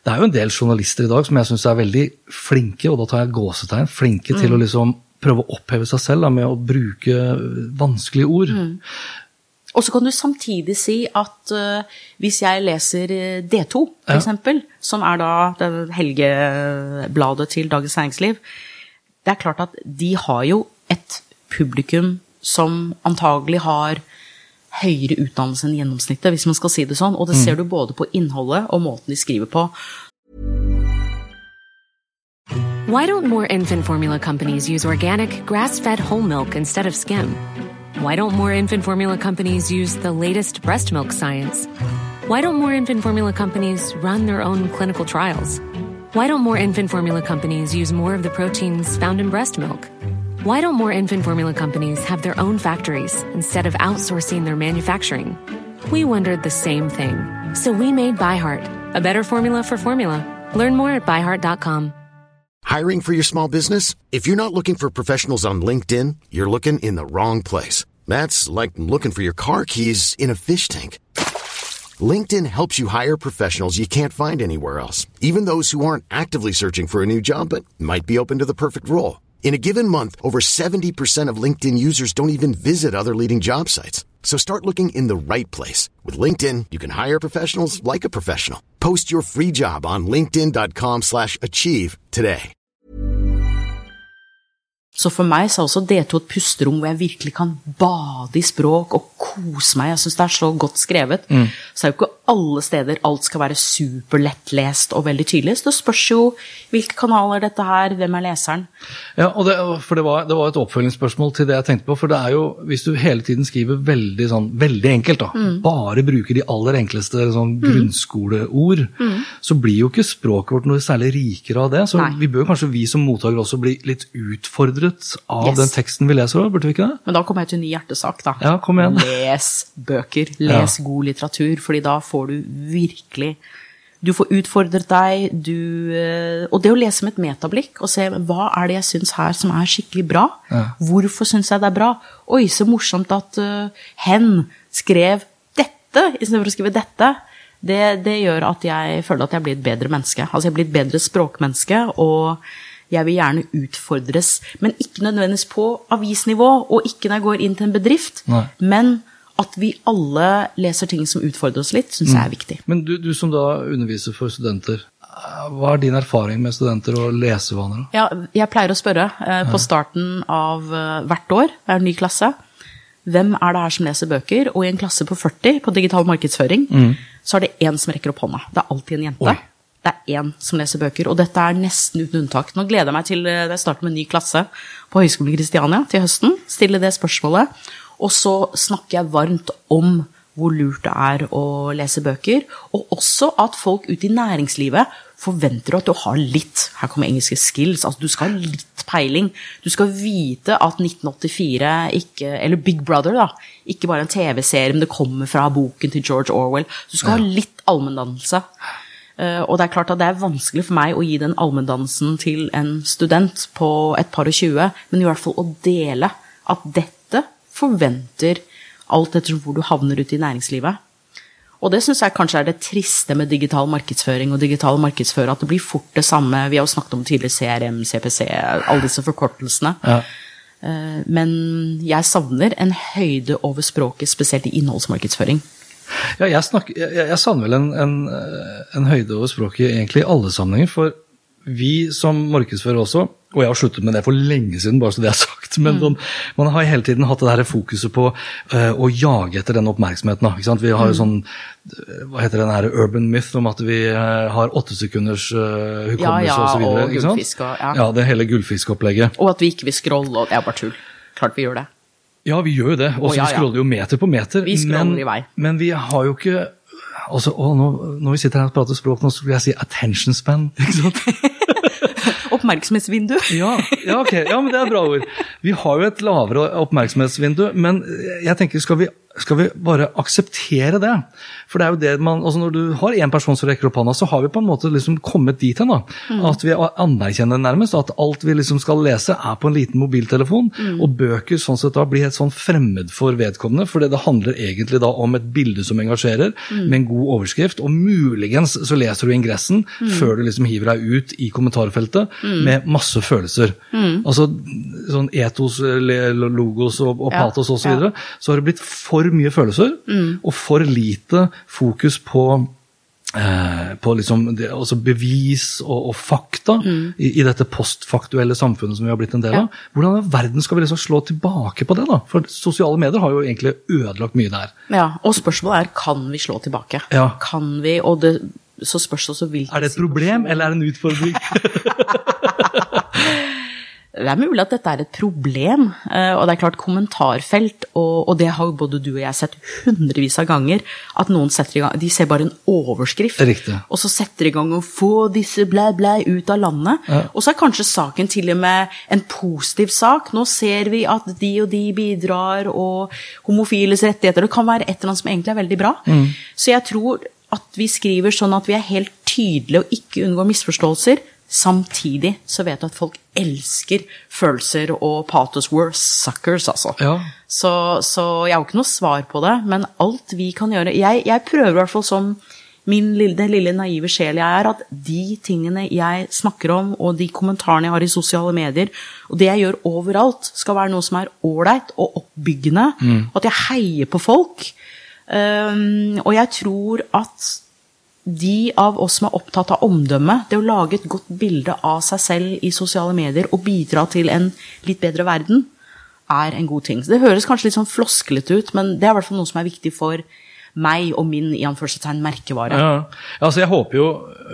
det er jo en del journalister i dag som jeg syns er veldig flinke, og da tar jeg gåsetegn, flinke til å liksom prøve å oppheve seg selv da, med å bruke vanskelige ord. Og så kan du samtidig si at uh, hvis jeg leser øh, D2, for Ja. som er da det helgebladet til Dagens Næringsliv, det er klart at de har jo et publikum som antagelig har høyere utdannelse enn gjennomsnittet, hvis man skal si det sånn. Og det ser du både på innholdet og måten de skriver på. Why don't more infant formula companies use organic, grass fed whole milk instead of skim? Why don't more infant formula companies use the latest breast milk science? Why don't more infant formula companies run their own clinical trials? Why don't more infant formula companies use more of the proteins found in breast milk? Why don't more infant formula companies have their own factories instead of outsourcing their manufacturing? We wondered the same thing. So we made ByHeart, a better formula for formula. Learn more at byheart.com. Hiring for your small business? If you're not looking for professionals on LinkedIn, you're looking in the wrong place. That's like looking for your car keys in a fish tank. LinkedIn helps you hire professionals you can't find anywhere else, even those who aren't actively searching for a new job but might be open to the perfect role. In a given month, over 70% of LinkedIn users don't even visit other leading job sites. So start looking in the right place. With LinkedIn, you can hire professionals like a professional. Post your free job on linkedin.com slash achieve today. Så for meg så er også D2 et pusterom hvor jeg virkelig kan bade i språk og kose meg. Jeg syns det er så godt skrevet. Så det er jo ikke alle steder alt skal være superlettlest og veldig tydelig. Så det spørs jo hvilke kanaler dette her, hvem er leseren. Ja, og det, for det var, det var et oppfølgingsspørsmål til det jeg tenkte på. For det er jo, hvis du hele tiden skriver veldig, sånn, veldig enkelt, da, bare bruker de aller enkleste sånn, grunnskoleord, så blir jo ikke språket vårt noe særlig rikere av det. Så Nei. vi bør kanskje vi som mottakere også bli litt utfordret av Yes. den teksten vi leser, burde vi ikke det? Men da kommer jeg til en ny hjertesak, da. Ja, kom igjen. Les bøker. Les god litteratur, fordi da får du virkelig Du får utfordret deg, du eh, Og det å lese med et metablikk og se hva er det jeg syns her som er skikkelig bra? Hvorfor syns jeg det er bra? Oi, så morsomt at uh, hen skrev dette istedenfor å skrive dette. Det, det gjør at jeg føler at jeg blir et bedre menneske. Altså jeg blir et bedre språkmenneske, og jeg vil gjerne utfordres, men ikke nødvendigvis på avisnivå, og ikke når jeg går inn til en bedrift, Nei. men at vi alle leser ting som utfordrer oss litt, syns jeg er viktig. Men du, du som da underviser for studenter, eh, hva er din erfaring med studenter og lesevaner? Ja, jeg pleier å spørre eh, på starten av eh, hvert år, det er en ny klasse, hvem er det her som leser bøker? Og i en klasse på 40 på digital markedsføring, så er det én som rekker opp hånda. Det er alltid en jente. Oi. Det er én som leser bøker, og dette er nesten uten unntak. Nå gleder jeg meg til jeg starter med en ny klasse på Høgskolen Kristiania til høsten. Stille det spørsmålet. Og så snakker jeg varmt om hvor lurt det er å lese bøker, og også at folk ute i næringslivet forventer at du har litt Her kommer engelske skills. altså Du skal ha litt peiling. Du skal vite at 1984 ikke Eller Big Brother, da. Ikke bare en TV-serie, men det kommer fra boken til George Orwell. Du skal ha litt allmenndannelse. Eh, og det er klart at det er vanskelig for meg å gi den allmenndannelsen til en student på et par og tjue, men i hvert fall å dele at dette forventer alt etter hvor du havner ute i næringslivet. Og det syns jeg kanskje er det triste med digital markedsføring og digital markedsføring, at det blir fort det samme. Vi har jo snakket om tidligere CRM, CPC, alle disse forkortelsene. Ja. Eh, Men jeg savner en høyde over språket, spesielt i innholdsmarkedsføring. Ja, jeg, snakker, jeg, jeg savner vel en, en, eh, en høyde over språket egentlig i alle sammenhenger. For vi som markedsfører også, og jeg har sluttet med det for lenge siden, bare så det er sagt, men mm. man har hele tiden hatt det her fokuset på uh, å jage etter den oppmerksomheten. Da, ikke sant? Vi har jo sånn eh, hva heter den her urban myth om at vi uh, har åtte sekunders uh, hukommelse Ja, ja, og så videre. og gullfisk og- ja. ja, det hele gullfiskopplegget. Og at vi ikke vil scrolle, og det er bare tull. Klart vi gjør det. Ja, vi gjør jo det. Og ja, vi scroller jo meter på meter. Vi men, i vei. Men vi har jo ikke altså, å, nå, Når vi sitter her og prater språk, nå skulle jeg si attention span. ikke sant? Oppmerksomhetsvindu. Ja, ja, okay. Ja, men det er bra ord. Vi har jo et lavere oppmerksomhetsvindu, men jeg tenker, skal vi, skal vi bare akseptere det? For det er jo det man, altså Når du har én person som rekker opp hånda, så har vi på en måte liksom kommet dit hen. da, At vi anerkjenner nærmest at alt vi liksom skal lese, er på en liten mobiltelefon. Og bøker sånn sett da blir helt sånn fremmed for vedkommende, for det handler egentlig da om et bilde som engasjerer, med en god overskrift. Og muligens så leser du ingressen før du liksom hiver deg ut i kommentarfeltet med masse følelser. Altså sånn etos, logos og, og Ja, patos osv. Så, ja. videre, så har det blitt for mye følelser, og for lite fokus på eh, på liksom det, altså bevis og, og fakta i, i dette postfaktuelle samfunnet som vi har blitt en del av. Hvordan i verden skal vi liksom slå tilbake på det? da? For sosiale medier har jo egentlig ødelagt mye der. Ja, og spørsmålet er kan vi slå tilbake. Ja. Kan vi, og det, så spørs det også hvilken Er det et problem, eller er det en utfordring? Det er mulig at dette er et problem, eh, og det er klart kommentarfelt, og, og det har jo både du og jeg sett hundrevis av ganger, at noen setter i gang, de ser bare en overskrift, Riktig. og så setter de i gang å få disse blæ blæ ut av landet, og så er kanskje saken til og med en positiv sak, nå ser vi at de og de bidrar, og homofiles rettigheter, det kan være et eller annet som egentlig er veldig bra. Så jeg tror at vi skriver sånn at vi er helt tydelige og ikke unngår misforståelser. Samtidig så vet du at folk elsker følelser og patos. We're suckers, altså. Ja. Så, så jeg har jo ikke noe svar på det, men alt vi kan gjøre Jeg, jeg prøver i hvert fall som min lille, lille naive sjel jeg er, at de tingene jeg snakker om, og de kommentarene jeg har i sosiale medier, og det jeg gjør overalt, skal være noe som er ålreit og oppbyggende, og at jeg heier på folk. Um, og jeg tror at de av oss som er opptatt av omdømme, det å lage et godt bilde av seg selv i sosiale medier og bidra til en litt bedre verden, er en god ting. Så det høres kanskje litt sånn flosklete ut, men det er i hvert fall noe som er viktig for meg og min i anførselstegn merkevare. Ja. ja, altså jeg håper jo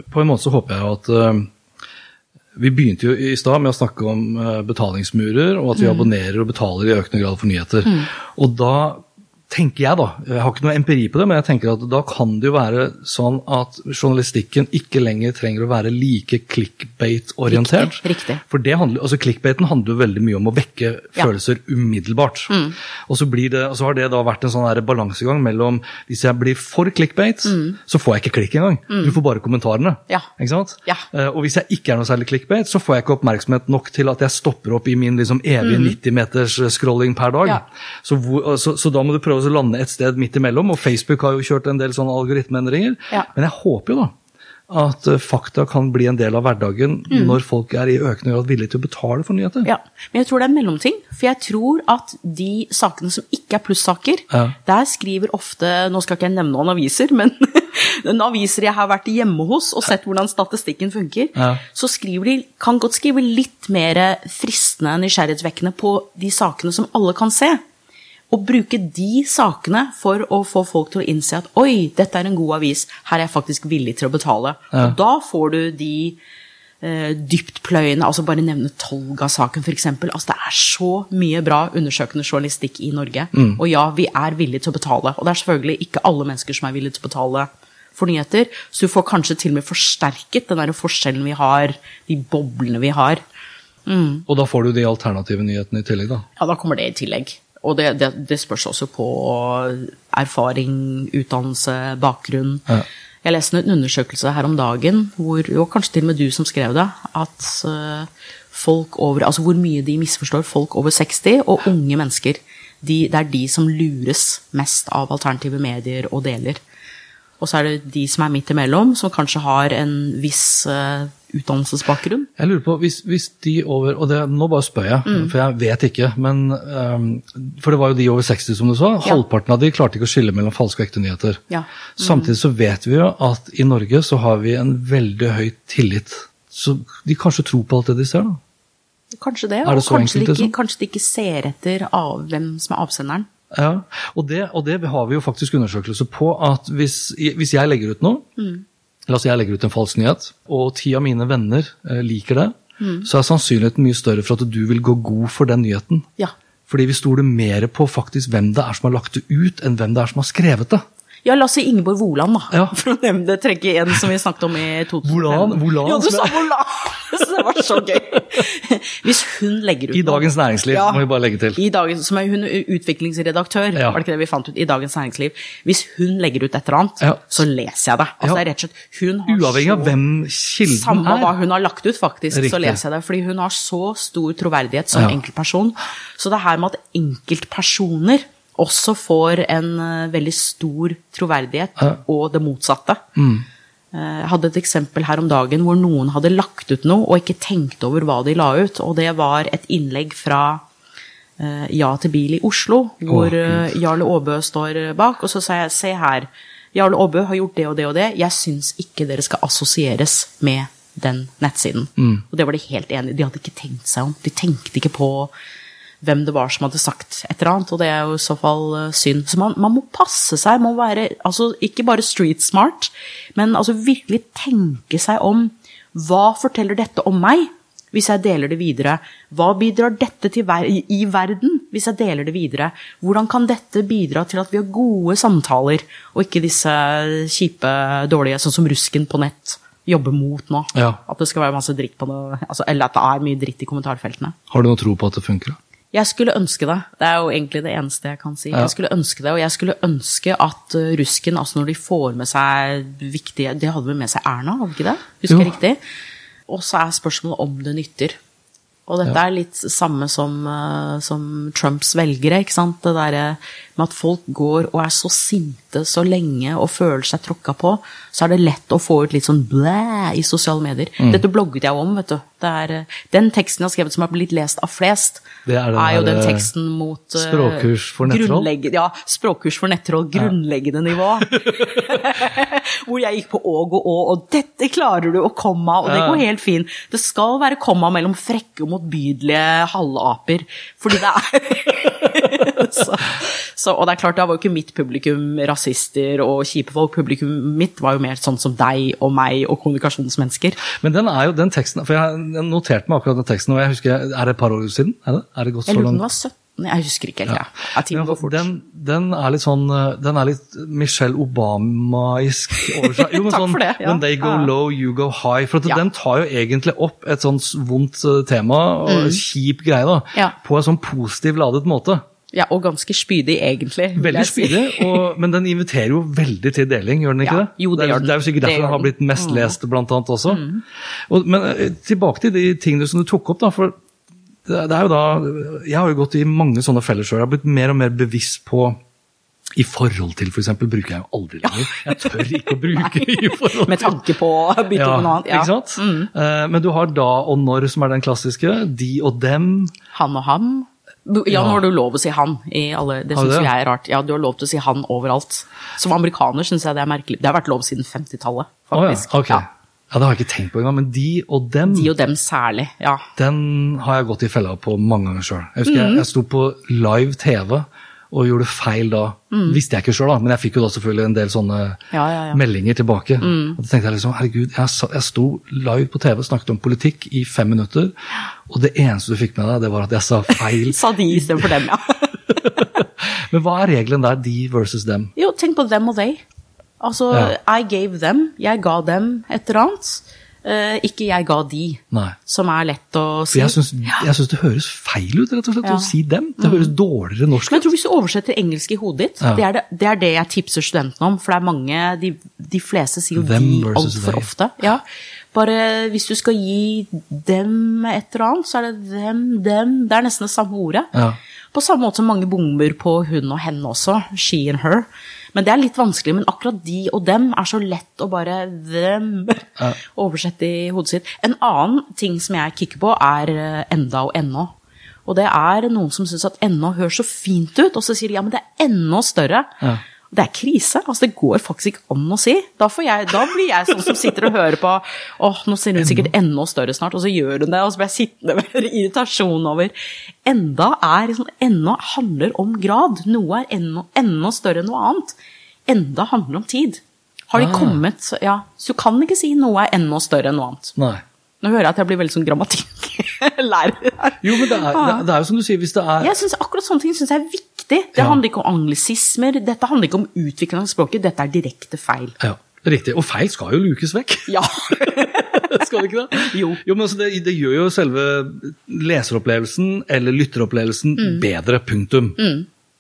På en måte så håper jeg at uh, Vi begynte jo i stad med å snakke om uh, betalingsmurer, og at vi abonnerer og betaler i økende grad for nyheter. Og da tenker jeg, da, jeg har ikke noe empiri på det, men jeg tenker at da kan det jo være sånn at journalistikken ikke lenger trenger å være like clickbait-orientert. Riktig, riktig. For det handler, altså clickbaiten handler jo veldig mye om å vekke Ja. Mm. følelser umiddelbart. Og, så blir det, og så har det da vært en sånn balansegang mellom hvis jeg blir for clickbait, så får jeg ikke klikk engang. Du får bare kommentarene. Mm. Ja. Ikke sant? Ja. Eh, og hvis jeg ikke er noe særlig clickbait, så får jeg ikke oppmerksomhet nok til at jeg stopper opp i min liksom evige 90 meters scrolling per dag. Mm. Så, hvor, så, så da må du prøve å lande et sted midt imellom, og Facebook har jo kjørt en del sånne algoritmeendringer. Ja. Men jeg håper jo da at eh, fakta kan bli en del av hverdagen når folk er i økende grad villige til å betale for nyheter. Mm. Ja, men jeg tror det er mellomting. For jeg tror at de sakene som ikke er plussaker, Ja. der skriver ofte Nå skal ikke jeg nevne noen aviser, men aviser jeg har vært hjemme hos og sett hvordan statistikken funker, Ja. så skriver de, kan godt skrive litt mer fristende, nysgjerrighetsvekkende på de sakene som alle kan se. Og bruke de sakene for å få folk til å innse at oi, dette er en god avis, her er jeg faktisk villig til å betale. Ja. Og da får du de eh, dyptpløyende, altså bare nevne Tolga-saken f.eks. Altså, det er så mye bra undersøkende journalistikk i Norge. Og ja, vi er villige til å betale. Og det er selvfølgelig ikke alle mennesker som er villige til å betale for nyheter, så du får kanskje til og med forsterket den der forskjellen vi har, de boblene vi har. Og da får du de alternative nyhetene i tillegg, da. Ja, da kommer det i tillegg. Og det, det, det spørs også på erfaring, utdannelse, bakgrunn. Ja. Jeg leste en undersøkelse her om dagen, hvor, og kanskje til og med du som skrev det, at eh, folk over, altså hvor mye de misforstår folk over 60 og unge mennesker. De, det er de som lures mest av alternative medier og deler. Og så er det de som er midt imellom, som kanskje har en viss uh, utdannelsesbakgrunn. Jeg lurer på, hvis, hvis de over Og det, nå bare spør jeg, Mm. for jeg vet ikke. men um, For det var jo de over 60, som du sa. Ja. Halvparten av de klarte ikke å skille mellom falske og ekte nyheter. Ja. Samtidig så vet vi jo at i Norge så har vi en veldig høy tillit. Så de kanskje tror på alt det de ser, da. Kanskje det, Er det og kanskje, enkelt, de ikke, liksom? kanskje de ikke ser etter av hvem som er avsenderen. Ja, og det, og det har vi jo faktisk undersøkelser på at hvis, hvis jeg legger ut noe, Mm. la oss si jeg legger ut en falsk nyhet, og ti av mine venner eh, liker det, Mm. så er sannsynligheten mye større for at du vil gå god for den nyheten. Ja. Fordi vi stoler mer på faktisk hvem det er som har lagt det ut, enn hvem det er som har skrevet det. Ja, la oss si Ingeborg Woland, da. Ja. For å nevne det, trekke en som vi snakket om i 2005. Woland, Woland, Ja, du sa er- Woland! Det var så gøy. Hvis hun legger ut I Dagens Næringsliv, må vi bare legge til. I dagens, som er hun utviklingsredaktør, Ja. var det ikke det vi fant ut, i Dagens Næringsliv. Hvis hun legger ut et eller annet, Ja. så leser jeg det. Altså, Ja. det er rett og slett, hun har Uavhengig av hvem kilden Samme hva er. hun har lagt ut, faktisk, så leser jeg det. Fordi hun har så stor troverdighet som Ja. enkeltperson. Så det her med at enkeltpersoner også får en eh, veldig stor troverdighet, Ja. og det motsatte. Mm. Eh, Jeg hadde et eksempel her om dagen hvor noen hadde lagt ut noe og ikke tenkt over hva de la ut, og det var et innlegg fra eh, Ja til bil i Oslo, hvor eh, Jarle Aabø står bak, og så sa jeg se her, Jarle Aabø har gjort det og det og det, jeg syns ikke dere skal assosieres med den nettsiden. Og det var de helt enige. De hadde ikke tenkt seg om. De tenkte ikke på hvem det var som hadde sagt et eller annet, og det er jo i så fall eh, synd. Så man, man må passe seg, man må være altså, ikke bare street smart, men altså virkelig tenke seg om hva forteller dette om meg hvis jeg deler det videre? Hva bidrar dette til ver i, i verden hvis jeg deler det videre? Hvordan kan dette bidra til at vi har gode samtaler, og ikke disse kjipe, dårlige, sånn som rusken på nett jobber mot nå? Ja. At det skal være masse dritt på det, altså, eller at det er mye dritt i kommentarfeltene. Har du noe tro på at det funker? da? Jeg skulle ønske det. Det er jo egentlig det eneste jeg kan si. Jeg skulle ønske det, og jeg skulle ønske at uh, rusken, altså når de får med seg viktige De hadde vel med seg Erna, hadde ikke det? Husker jeg riktig? Og så er spørsmålet om det nytter. Og dette er litt samme som, uh, som Trumps velgere, ikke sant. Det derre med at folk går og er så sinte så lenge og føler seg tråkka på, så er det lett å få ut litt sånn blæ i sosiale medier. Mm. Dette blogget jeg om, vet du. Det er, uh, den teksten jeg har skrevet som har blitt lest av flest, Det er er, jo den teksten mot uh, språkkurs for nettroll? Ja, språkkurs for nettroll, grunnleggende nivå. Hvor jeg gikk på åg og å, og dette klarer du, og komma, og det går helt fint. Det skal være komma mellom frekke og motbydelige halvaper, fordi det er så, så, Og det er klart, da var jo ikke mitt publikum rasister og kjipe folk. Publikum mitt var jo mer sånn som deg og meg og kommunikasjonsmennesker. Men den er jo den teksten For jeg noterte meg akkurat den teksten, og jeg husker Er det et par år siden? Er det, er det gått Jeg lurer på om den var 17, jeg husker ikke helt. Ja. Ja. Den, den er litt sånn eh, Den er litt Michelle Obamaisk over seg. Jo, men sånn, for det, ja. When they go low, you go high. For den tar jo egentlig opp et sånt vondt eh, tema, og kjip greie, da, Mm. På en sånn positiv ladet måte. Ja, og ganske spydig, egentlig. Veldig spydig, og, men den inviterer jo veldig til deling, gjør den ikke Ja, det? jo, det er, gjør den. det er jo sikkert derfor den har blitt mest Mm. lest, blant annet også. Og, men eh, tilbake til de tingene som du tok opp, da. for det, det er jo da, Jeg har jo gått i mange sånne feller. Jeg har blitt mer og mer bevisst på i forhold til, f.eks., bruker jeg jo aldri lenger. Jeg tør ikke å bruke i forhold til Med tanke på å bytte ja, med noe annet. Ja. Ikke sant? Mm. men du har da og når, som er den klassiske. De og dem. Han og ham. Du- Ja, nå har du lov å si han i alle Det syns jeg er rart. Ja, du har lov til å si han overalt. Som amerikaner syns jeg det er merkelig. Det har vært lov siden 50-tallet, Å ja, faktisk. ok. Ja. Ja, Det har jeg ikke tenkt på engang. Men de og dem De og dem særlig, ja. Den har jeg gått i fella på mange ganger sjøl. Jeg husker Mm. jeg, jeg sto på live TV og gjorde feil da. Visste jeg ikke sjøl, men jeg fikk jo da selvfølgelig en del sånne Mm. Ja, ja, ja. meldinger tilbake. Og da tenkte jeg liksom, herregud, jeg, jeg sto live på TV og snakket om politikk i fem minutter, og det eneste du fikk med deg, det var at jeg sa feil. Sa de istedenfor dem, ja. men hva er regelen der, de versus dem? Jo, tenk på dem og they. Altså. I gave them. Jeg ga dem et eller annet. Eh, ikke jeg ga de. Nei. Som er lett å si. jeg syns, jeg syns det høres feil ut, rett og slett, Ja. Mm. å si dem. Det høres dårligere norsk Men jeg tror hvis du oversetter engelsk i hodet ditt, Ja. det, er det, det er det jeg tipser studentene om. For det er mange De, de fleste sier jo Them de altfor ofte. Ja. Bare hvis du skal gi dem et eller annet, så er det dem, dem. Det er nesten det samme ordet. Ja. På samme måte som mange bomber på hun og henne også. She and her. Men det er litt vanskelig. Men akkurat de og dem er så lett å bare them oversette i hodet sitt. En annen ting som jeg kikker på, er eh, enda og ennå. Og det er noen som syns at ennå høres så fint ut, og så sier de ja, men det er ennå større. Ja. Det er krise. altså Det går faktisk ikke an å si. Da, får jeg, da blir jeg sånn som sitter og hører på åh, nå ser hun sikkert enda større snart, og så gjør hun det, og så blir jeg sittende med irritasjon over Enda er liksom, enda handler om grad. Noe er enda, enda større enn noe annet. Enda handler om tid. Har de Ah. kommet så- Ja, så du kan ikke si noe er enda større enn noe annet. Nei. Nå hører jeg at jeg blir veldig sånn grammatikklærer. Jo, men det er, det, det er jo som du sier, hvis det er Jeg synes Akkurat sånne ting syns jeg er viktig. Det Ja. handler ikke om anglisismer, dette handler ikke om utvikling av språket, dette er direkte feil. Ja, riktig. Og feil skal jo lukes vekk. Ja. skal det ikke det? Jo. jo men altså det, det gjør jo selve leseropplevelsen eller lytteropplevelsen Mm. bedre, punktum.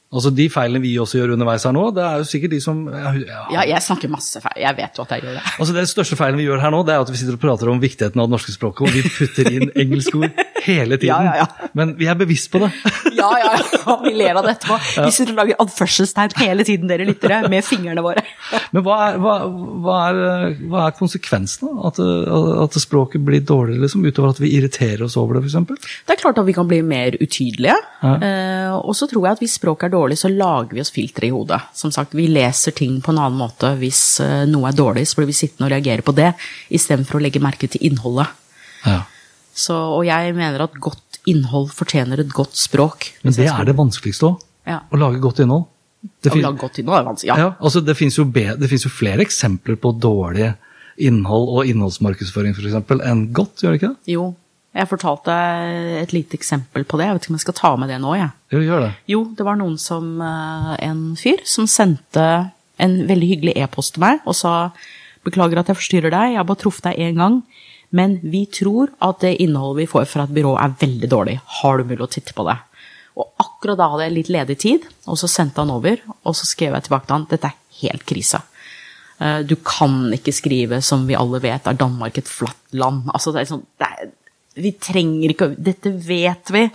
Altså De feilene vi også gjør underveis her nå, det er jo sikkert de som ja, ja. jeg snakker masse feil. Jeg vet jo at jeg gjør det. Altså Det største feilen vi gjør her nå, det er at vi sitter og prater om viktigheten av det norske språket, og vi putter inn engelskord hele tiden. Ja, ja, ja. Men vi er bevisst på det. Ja, ja, ja. Vi ler av det etterpå. Vi sitter og lager anførselstegn hele tiden, dere lyttere, med fingrene våre. Men hva er, hva, hva er, hva er konsekvensen av at, at språket blir dårligere, liksom, utover at vi irriterer oss over det, f.eks.? Det er klart at vi kan bli mer utydelige. Eh, og så tror jeg at hvis språket er dårlig, så lager vi oss filtre i hodet. Som sagt, vi leser ting på en annen måte. Hvis eh, noe er dårlig, så blir vi sittende og reagere på det, istedenfor å legge merke til innholdet. Ja. Så, og jeg mener at godt innhold fortjener et godt språk. Men det er det vanskeligste òg. Ja. Å lage godt innhold. Det Å lage godt innhold er vanskelig. Ja. ja, altså det finnes jo, jo flere eksempler på dårlig innhold og innholdsmarkedsføring for eksempel, enn godt, gjør det ikke det? Jo, jeg fortalte et lite eksempel på det. Jeg vet ikke om jeg skal ta med det nå, jeg. Jo, gjør det. Jo, det var noen som eh, En fyr som sendte en veldig hyggelig e-post til meg og sa Beklager at jeg forstyrrer deg, jeg har bare truffet deg én gang. Men vi tror at det innholdet vi får fra et byrå er veldig dårlig. Har du mulig å titte på det? Og akkurat da hadde jeg litt ledig tid, og så sendte han over, og så skrev jeg tilbake til han dette er helt krise. Eh, Du kan ikke skrive, som vi alle vet, er Danmark et flatt land. Altså, det er sånn, det er, vi trenger ikke Dette vet vi.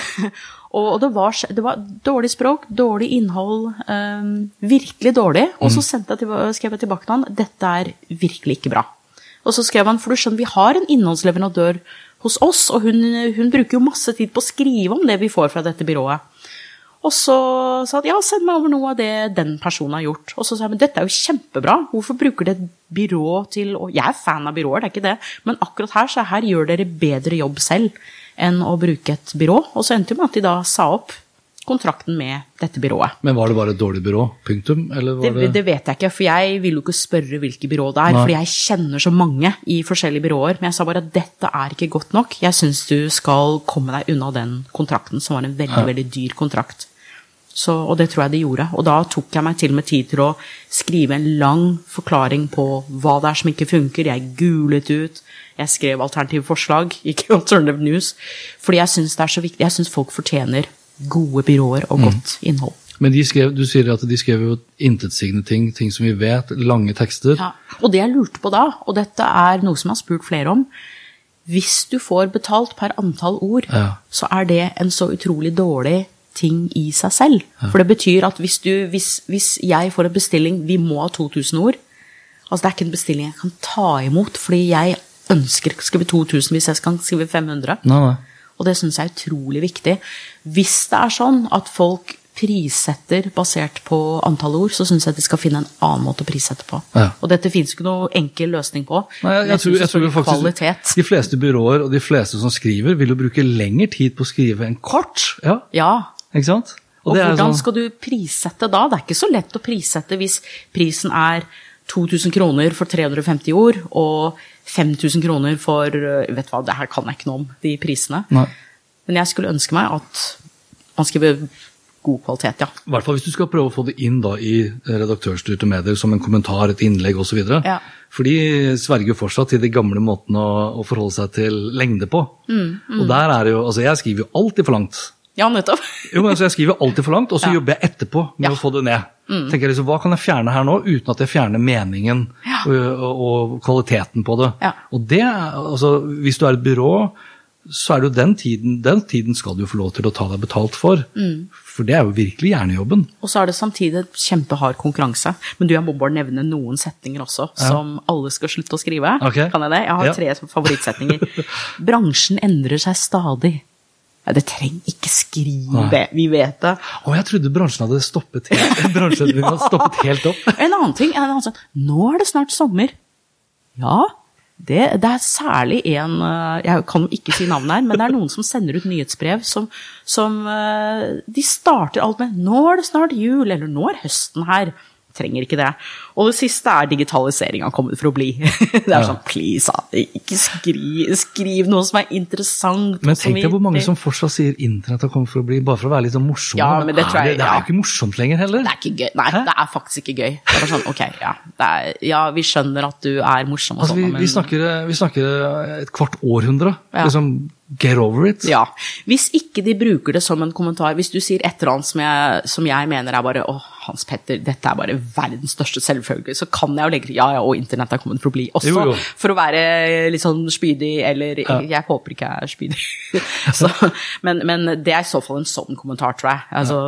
og det var, det var dårlig språk, dårlig innhold, Um, virkelig dårlig. Og så jeg til, skrev jeg tilbake til han dette er virkelig ikke bra. Og så skrev han, for du skjønner, vi har en innholdsleverandør hos oss, og hun, hun bruker jo masse tid på å skrive om det vi får fra dette byrået. Og så sa han ja, send meg over noe av det den personen har gjort. Og så sa jeg men dette er jo kjempebra, hvorfor bruker det et byrå til å Jeg er fan av byråer, det er ikke det, men akkurat her, så her gjør dere bedre jobb selv enn å bruke et byrå. Og så endte det med at de da sa opp kontrakten med dette byrået. Men var det bare et dårlig byrå? Punktum? Eller var Det, det vet jeg ikke, for jeg vil jo ikke spørre hvilke byrå det er. Nei. fordi jeg kjenner så mange i forskjellige byråer. Men jeg sa bare at dette er ikke godt nok. Jeg syns du skal komme deg unna den kontrakten, som var en veldig, veldig dyr kontrakt. Så, og det tror jeg de gjorde. Og da tok jeg meg til med tid til å skrive en lang forklaring på hva det er som ikke funker. Jeg gulet ut. Jeg skrev alternative forslag, ikke alternative news. Fordi jeg syns det er så viktig. Jeg syns folk fortjener gode byråer og godt innhold. Men de skrev, du sier at de skrev jo intetsigende ting, ting som vi vet, lange tekster. Ja, og det jeg lurte på da, og dette er noe som jeg har spurt flere om Hvis du får betalt per antall ord, Ja. så er det en så utrolig dårlig ting i seg selv. For det betyr at hvis, du, hvis, hvis jeg får en bestilling Vi må ha 2000 ord. Altså Det er ikke en bestilling jeg kan ta imot, fordi jeg ønsker å skrive 2000 hvis jeg skal skrive 500. Nei, nei. Og det syns jeg er utrolig viktig. Hvis det er sånn at folk prissetter basert på antall ord, så syns jeg de skal finne en annen måte å prissette på. Ja. Og dette fins ikke noe enkel løsning på. Nei, jeg, jeg, jeg, tror, jeg tror faktisk Kvalitet. de fleste byråer og de fleste som skriver, vil jo bruke lengre tid på å skrive enn kort. Ja, Ja. ikke sant? Og, er hvordan sånn- skal du prissette da? Det er ikke så lett å prissette hvis prisen er 2000 kroner for 350 ord og 5000 kroner for øh, Vet du hva, det her kan jeg ikke noe om, de prisene. Nei. Men jeg skulle ønske meg at man skriver god kvalitet, ja. I hvert fall hvis du skal prøve å få det inn da i redaktørstyrte medier som en kommentar, et innlegg osv. Ja. For de sverger jo fortsatt til de gamle måtene å, å forholde seg til lengde på. Mm, Og der er det jo, altså Jeg skriver jo alltid for langt. Ja, nettopp. Jo, men altså Jeg skriver alltid for langt, og så Ja. jobber jeg etterpå med Ja. Mm. å få det ned. Tenker jeg liksom, Hva kan jeg fjerne her nå, uten at jeg fjerner meningen Ja. og, og, kvaliteten på det? Ja. Og det, altså, Hvis du er et byrå, så er det jo den tiden den tiden skal du jo få lov til å ta deg betalt for. Mm. For det er jo virkelig hjernejobben. Og så er det samtidig et kjempehard konkurranse. Men du, jeg må bare nevne noen setninger også, som alle skal slutte å skrive. Okay. Kan jeg det? Jeg har Ja. tre favorittsetninger. Bransjen endrer seg stadig. Ja, det trenger ikke skrive, Nei. vi vet det. Å, jeg trodde bransjen hadde stoppet helt, bransjen hadde stoppet helt opp. En annen ting en annen ting, Nå er det snart sommer. Ja, det, det er særlig en eh, Jeg kan ikke si navnet her, men det er noen som sender ut nyhetsbrev som, som eh, De starter alt med 'Nå er det snart jul', eller 'Nå er høsten her'. Trenger ikke det. Og det siste er digitalisering har kommet for å bli. Det er sånn, please, ikke skriv, skriv noe som er interessant. Men tenk deg hvor mange som fortsatt sier internett har kommet for å bli, bare for å være litt sånn morsom. Ja, men det tror jeg- er, det er jo ikke morsomt lenger heller. Det er ikke gøy. Nei, det er faktisk ikke gøy. Det er bare sånn, ok, ja. Det er, ja, vi skjønner at du er morsom og Altså, vi, sånn, men vi, snakker, vi snakker et kvart århundre. Ja. Liksom, get over it. Ja. Hvis ikke de bruker det som en kommentar, hvis du sier et eller annet som jeg, som jeg mener er bare Å, Hans Petter, dette er bare verdens største selvfølge, så kan jeg jo legge til Ja, ja, og internett er kommet for å bli også. Jo, jo. For å være litt sånn spydig, eller Jeg håper ikke jeg er spydig. så, men, men det er i så fall en sånn kommentar, tror jeg. Altså,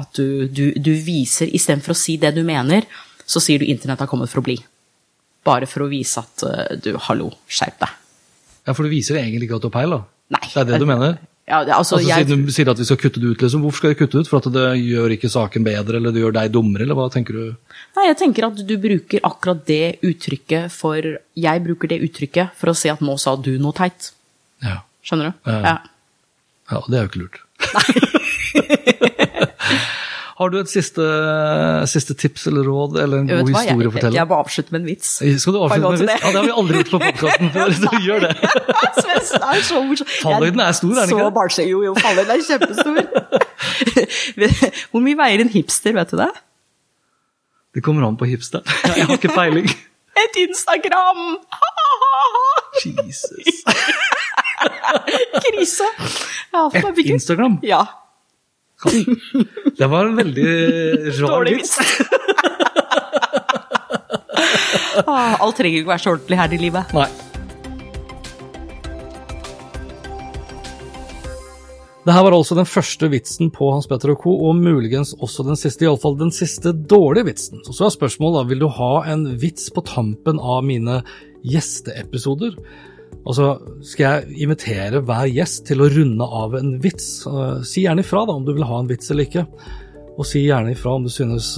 At du, du, du viser Istedenfor å si det du mener, så sier du internett har kommet for å bli. Bare for å vise at eh, du, hallo, skjerp deg. Ja, For du viser egentlig ikke at du har da? Nei. Det er det du mener? Ja, det, altså, Altså, jeg, Siden du sier at vi skal kutte det ut, liksom. hvorfor skal vi kutte det ut? For at det gjør ikke saken bedre, eller det gjør deg dummere, eller hva tenker du? Nei, jeg tenker at du bruker akkurat det uttrykket for Jeg bruker det uttrykket for å si at nå sa du noe teit. Ja, Skjønner du? Ja. Ja. ja det er jo ikke lurt. Har du et siste, siste tips eller råd, eller en god hva, historie å fortelle? jeg må avslutte med en vits. Skal du avslutte med en vits? Ja, det har vi aldri gjort på podkasten før, så gjør det. Fallhøyden er stor, er den ikke Så barnslig. Jo, jo, fallhøyden er kjempestor. Hvor mye veier en hipster, vet du det? Det kommer an på hipster. Jeg har ikke peiling. Et Instagram! Jesus. Krise. Ja, Et Instagram? Ja. Det var en veldig rar vits. Ah, alt trenger ikke være så ordentlig her i livet. Nei. Det her var altså den første vitsen på Hans Petter og co., og muligens også den siste, iallfall den siste dårlige vitsen. Så, så er spørsmålet da, vil du ha en vits på tampen av mine gjesteepisoder? Altså, skal jeg invitere hver gjest til å runde av en vits? Uh, si gjerne ifra da, om du vil ha en vits eller ikke. Og si gjerne ifra om du synes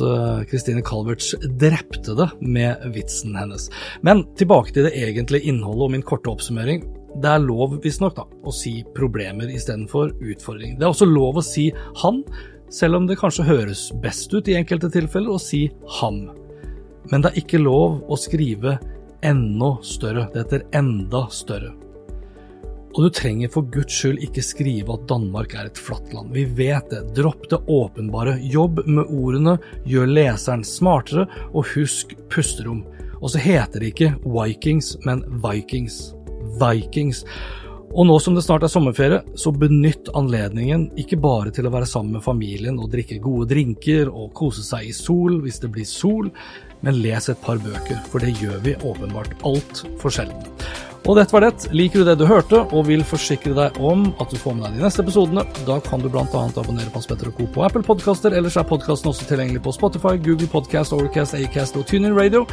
Kristine uh, Calverts drepte det med vitsen hennes. Men tilbake til det egentlige innholdet og min korte oppsummering. Det er lov, visstnok, å si problemer istedenfor utfordring. Det er også lov å si han, selv om det kanskje høres best ut i enkelte tilfeller å si ham. Men det er ikke lov å skrive enda større. Det heter enda større. Og du trenger for guds skyld ikke skrive at Danmark er et flatt land. Vi vet det. Dropp det åpenbare. Jobb med ordene, gjør leseren smartere, og husk pusterom. Og så heter det ikke Vikings, men Vikings. Vikings. Og nå som det snart er sommerferie, så benytt anledningen ikke bare til å være sammen med familien og drikke gode drinker og kose seg i sol hvis det blir sol, men les et par bøker, for det gjør vi åpenbart altfor sjelden. Og dette var det. Liker du det du hørte og vil forsikre deg om at du får med deg de neste episodene, da kan du bl.a. abonnere på Hans og Co. på Apple Podkaster, ellers er podkasten også tilgjengelig på Spotify, Google Podcast, Overcast, Acast og TuneIn Radio.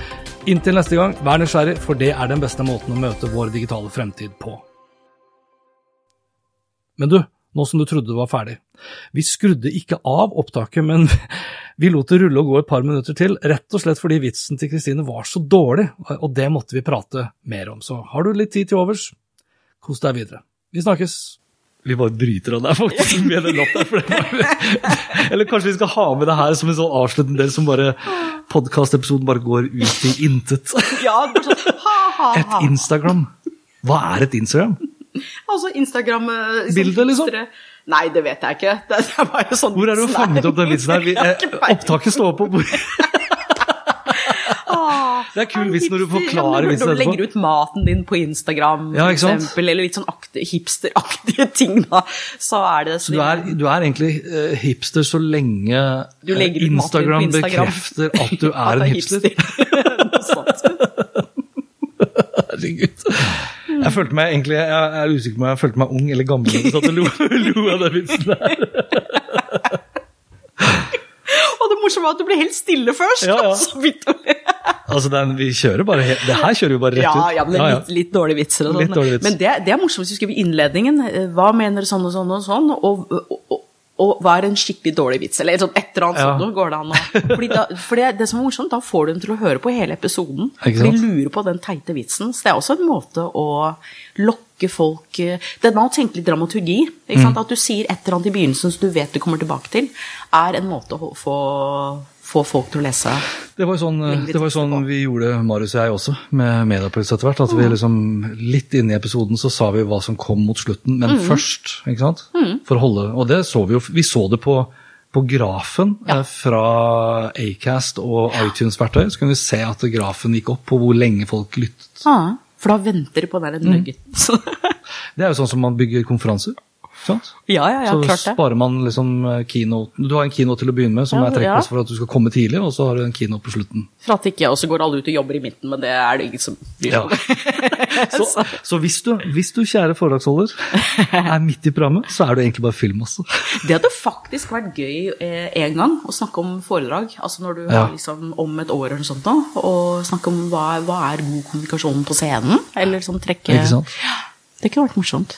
Inntil neste gang, vær nysgjerrig, for det er den beste måten å møte vår digitale fremtid på. Men du, nå som du trodde det var ferdig. Vi skrudde ikke av opptaket, men vi lot det rulle og gå et par minutter til, rett og slett fordi vitsen til Kristine var så dårlig, og det måtte vi prate mer om. Så har du litt tid til overs, kos deg videre. Vi snakkes. Vi bare bryter av der, faktisk, med den latteren. for det var- Eller kanskje vi skal ha med det her som en sånn avsluttende del som bare podkastepisoden bare går ut i intet. Ja, sånn, ha, ha, Et. Instagram. Hva er et Instagram? Altså Instagram eh, liksom? hipstere. Nei, det vet jeg ikke. Det er bare sånn Hvor er det du fanget opp den vitsen her? Eh, opptaket står på. Hvor- Ah, Det er kul vits når du forklarer Ja, vitsen Når du legger ut maten din på Instagram, Ja, for eksempel, eller litt sånn akti- hipsteraktige ting, da, så er det Så du er, du er egentlig uh, hipster så lenge på Instagram Instagram. bekrefter at du At er en hipster. hipster. Herregud. Jeg følte meg egentlig, jeg er usikker på om jeg følte meg ung eller gammel da du satt og lo, lo av den vitsen der. Og det morsomme var at du ble helt stille først. Ja, ja. og så begynte du- Altså, den, vi kjører bare helt, det her kjører vi bare rett Ja, ut. ja, men litt, litt dårlige vitser. Og sånn. dårlige vitser. Men det, det er morsomt hvis du skriver innledningen. eh, Hva mener sånn og sånn og sånn? Og, og, og, hva er en skikkelig dårlig vits? Eller sånn et eller annet Ja. sånt. noe Går det an å Fordi da, For det, det som er morsomt, da får du dem til å høre på hele episoden. De lurer på den teite vitsen. Så det er også en måte å lokke folk eh, Det med å tenke litt dramaturgi. Mm. At du sier et eller annet i begynnelsen som du vet du kommer tilbake til, er en måte å få, få folk til å lese. Det var jo sånn, det var sånn vi gjorde, Marius og jeg også, med Mediapuls etter hvert. At vi liksom, litt inne i episoden så sa vi hva som kom mot slutten, men først. ikke sant? For å holde, Og det så vi jo, vi så det på, på grafen eh, fra Acast og iTunes-verktøy. Så kunne vi se at grafen gikk opp på hvor lenge folk lyttet. Ja, for da venter de på den Mm. nuggeten. Så- Det er jo sånn som man bygger konferanser. Sant? Ja, ja, ja, så klart det. sparer man liksom eh, keynote. Du har en keynote til å begynne med, som Ja, er trekkplass for at du skal komme tidlig, og så har du en keynote på slutten. For at ikke, og så går alle ut og jobber i midten, men det er det ingen som bryr seg. Så, så hvis, du, hvis du, kjære foredragsholder, er midt i programmet, så er du egentlig bare film også. Det hadde faktisk vært gøy eh, en gang å snakke om foredrag, altså når du har liksom om et år eller noe sånt da, og snakke om hva, hva er god kommunikasjon på scenen, eller sånn trekke... Ikke sant? Det kunne vært morsomt.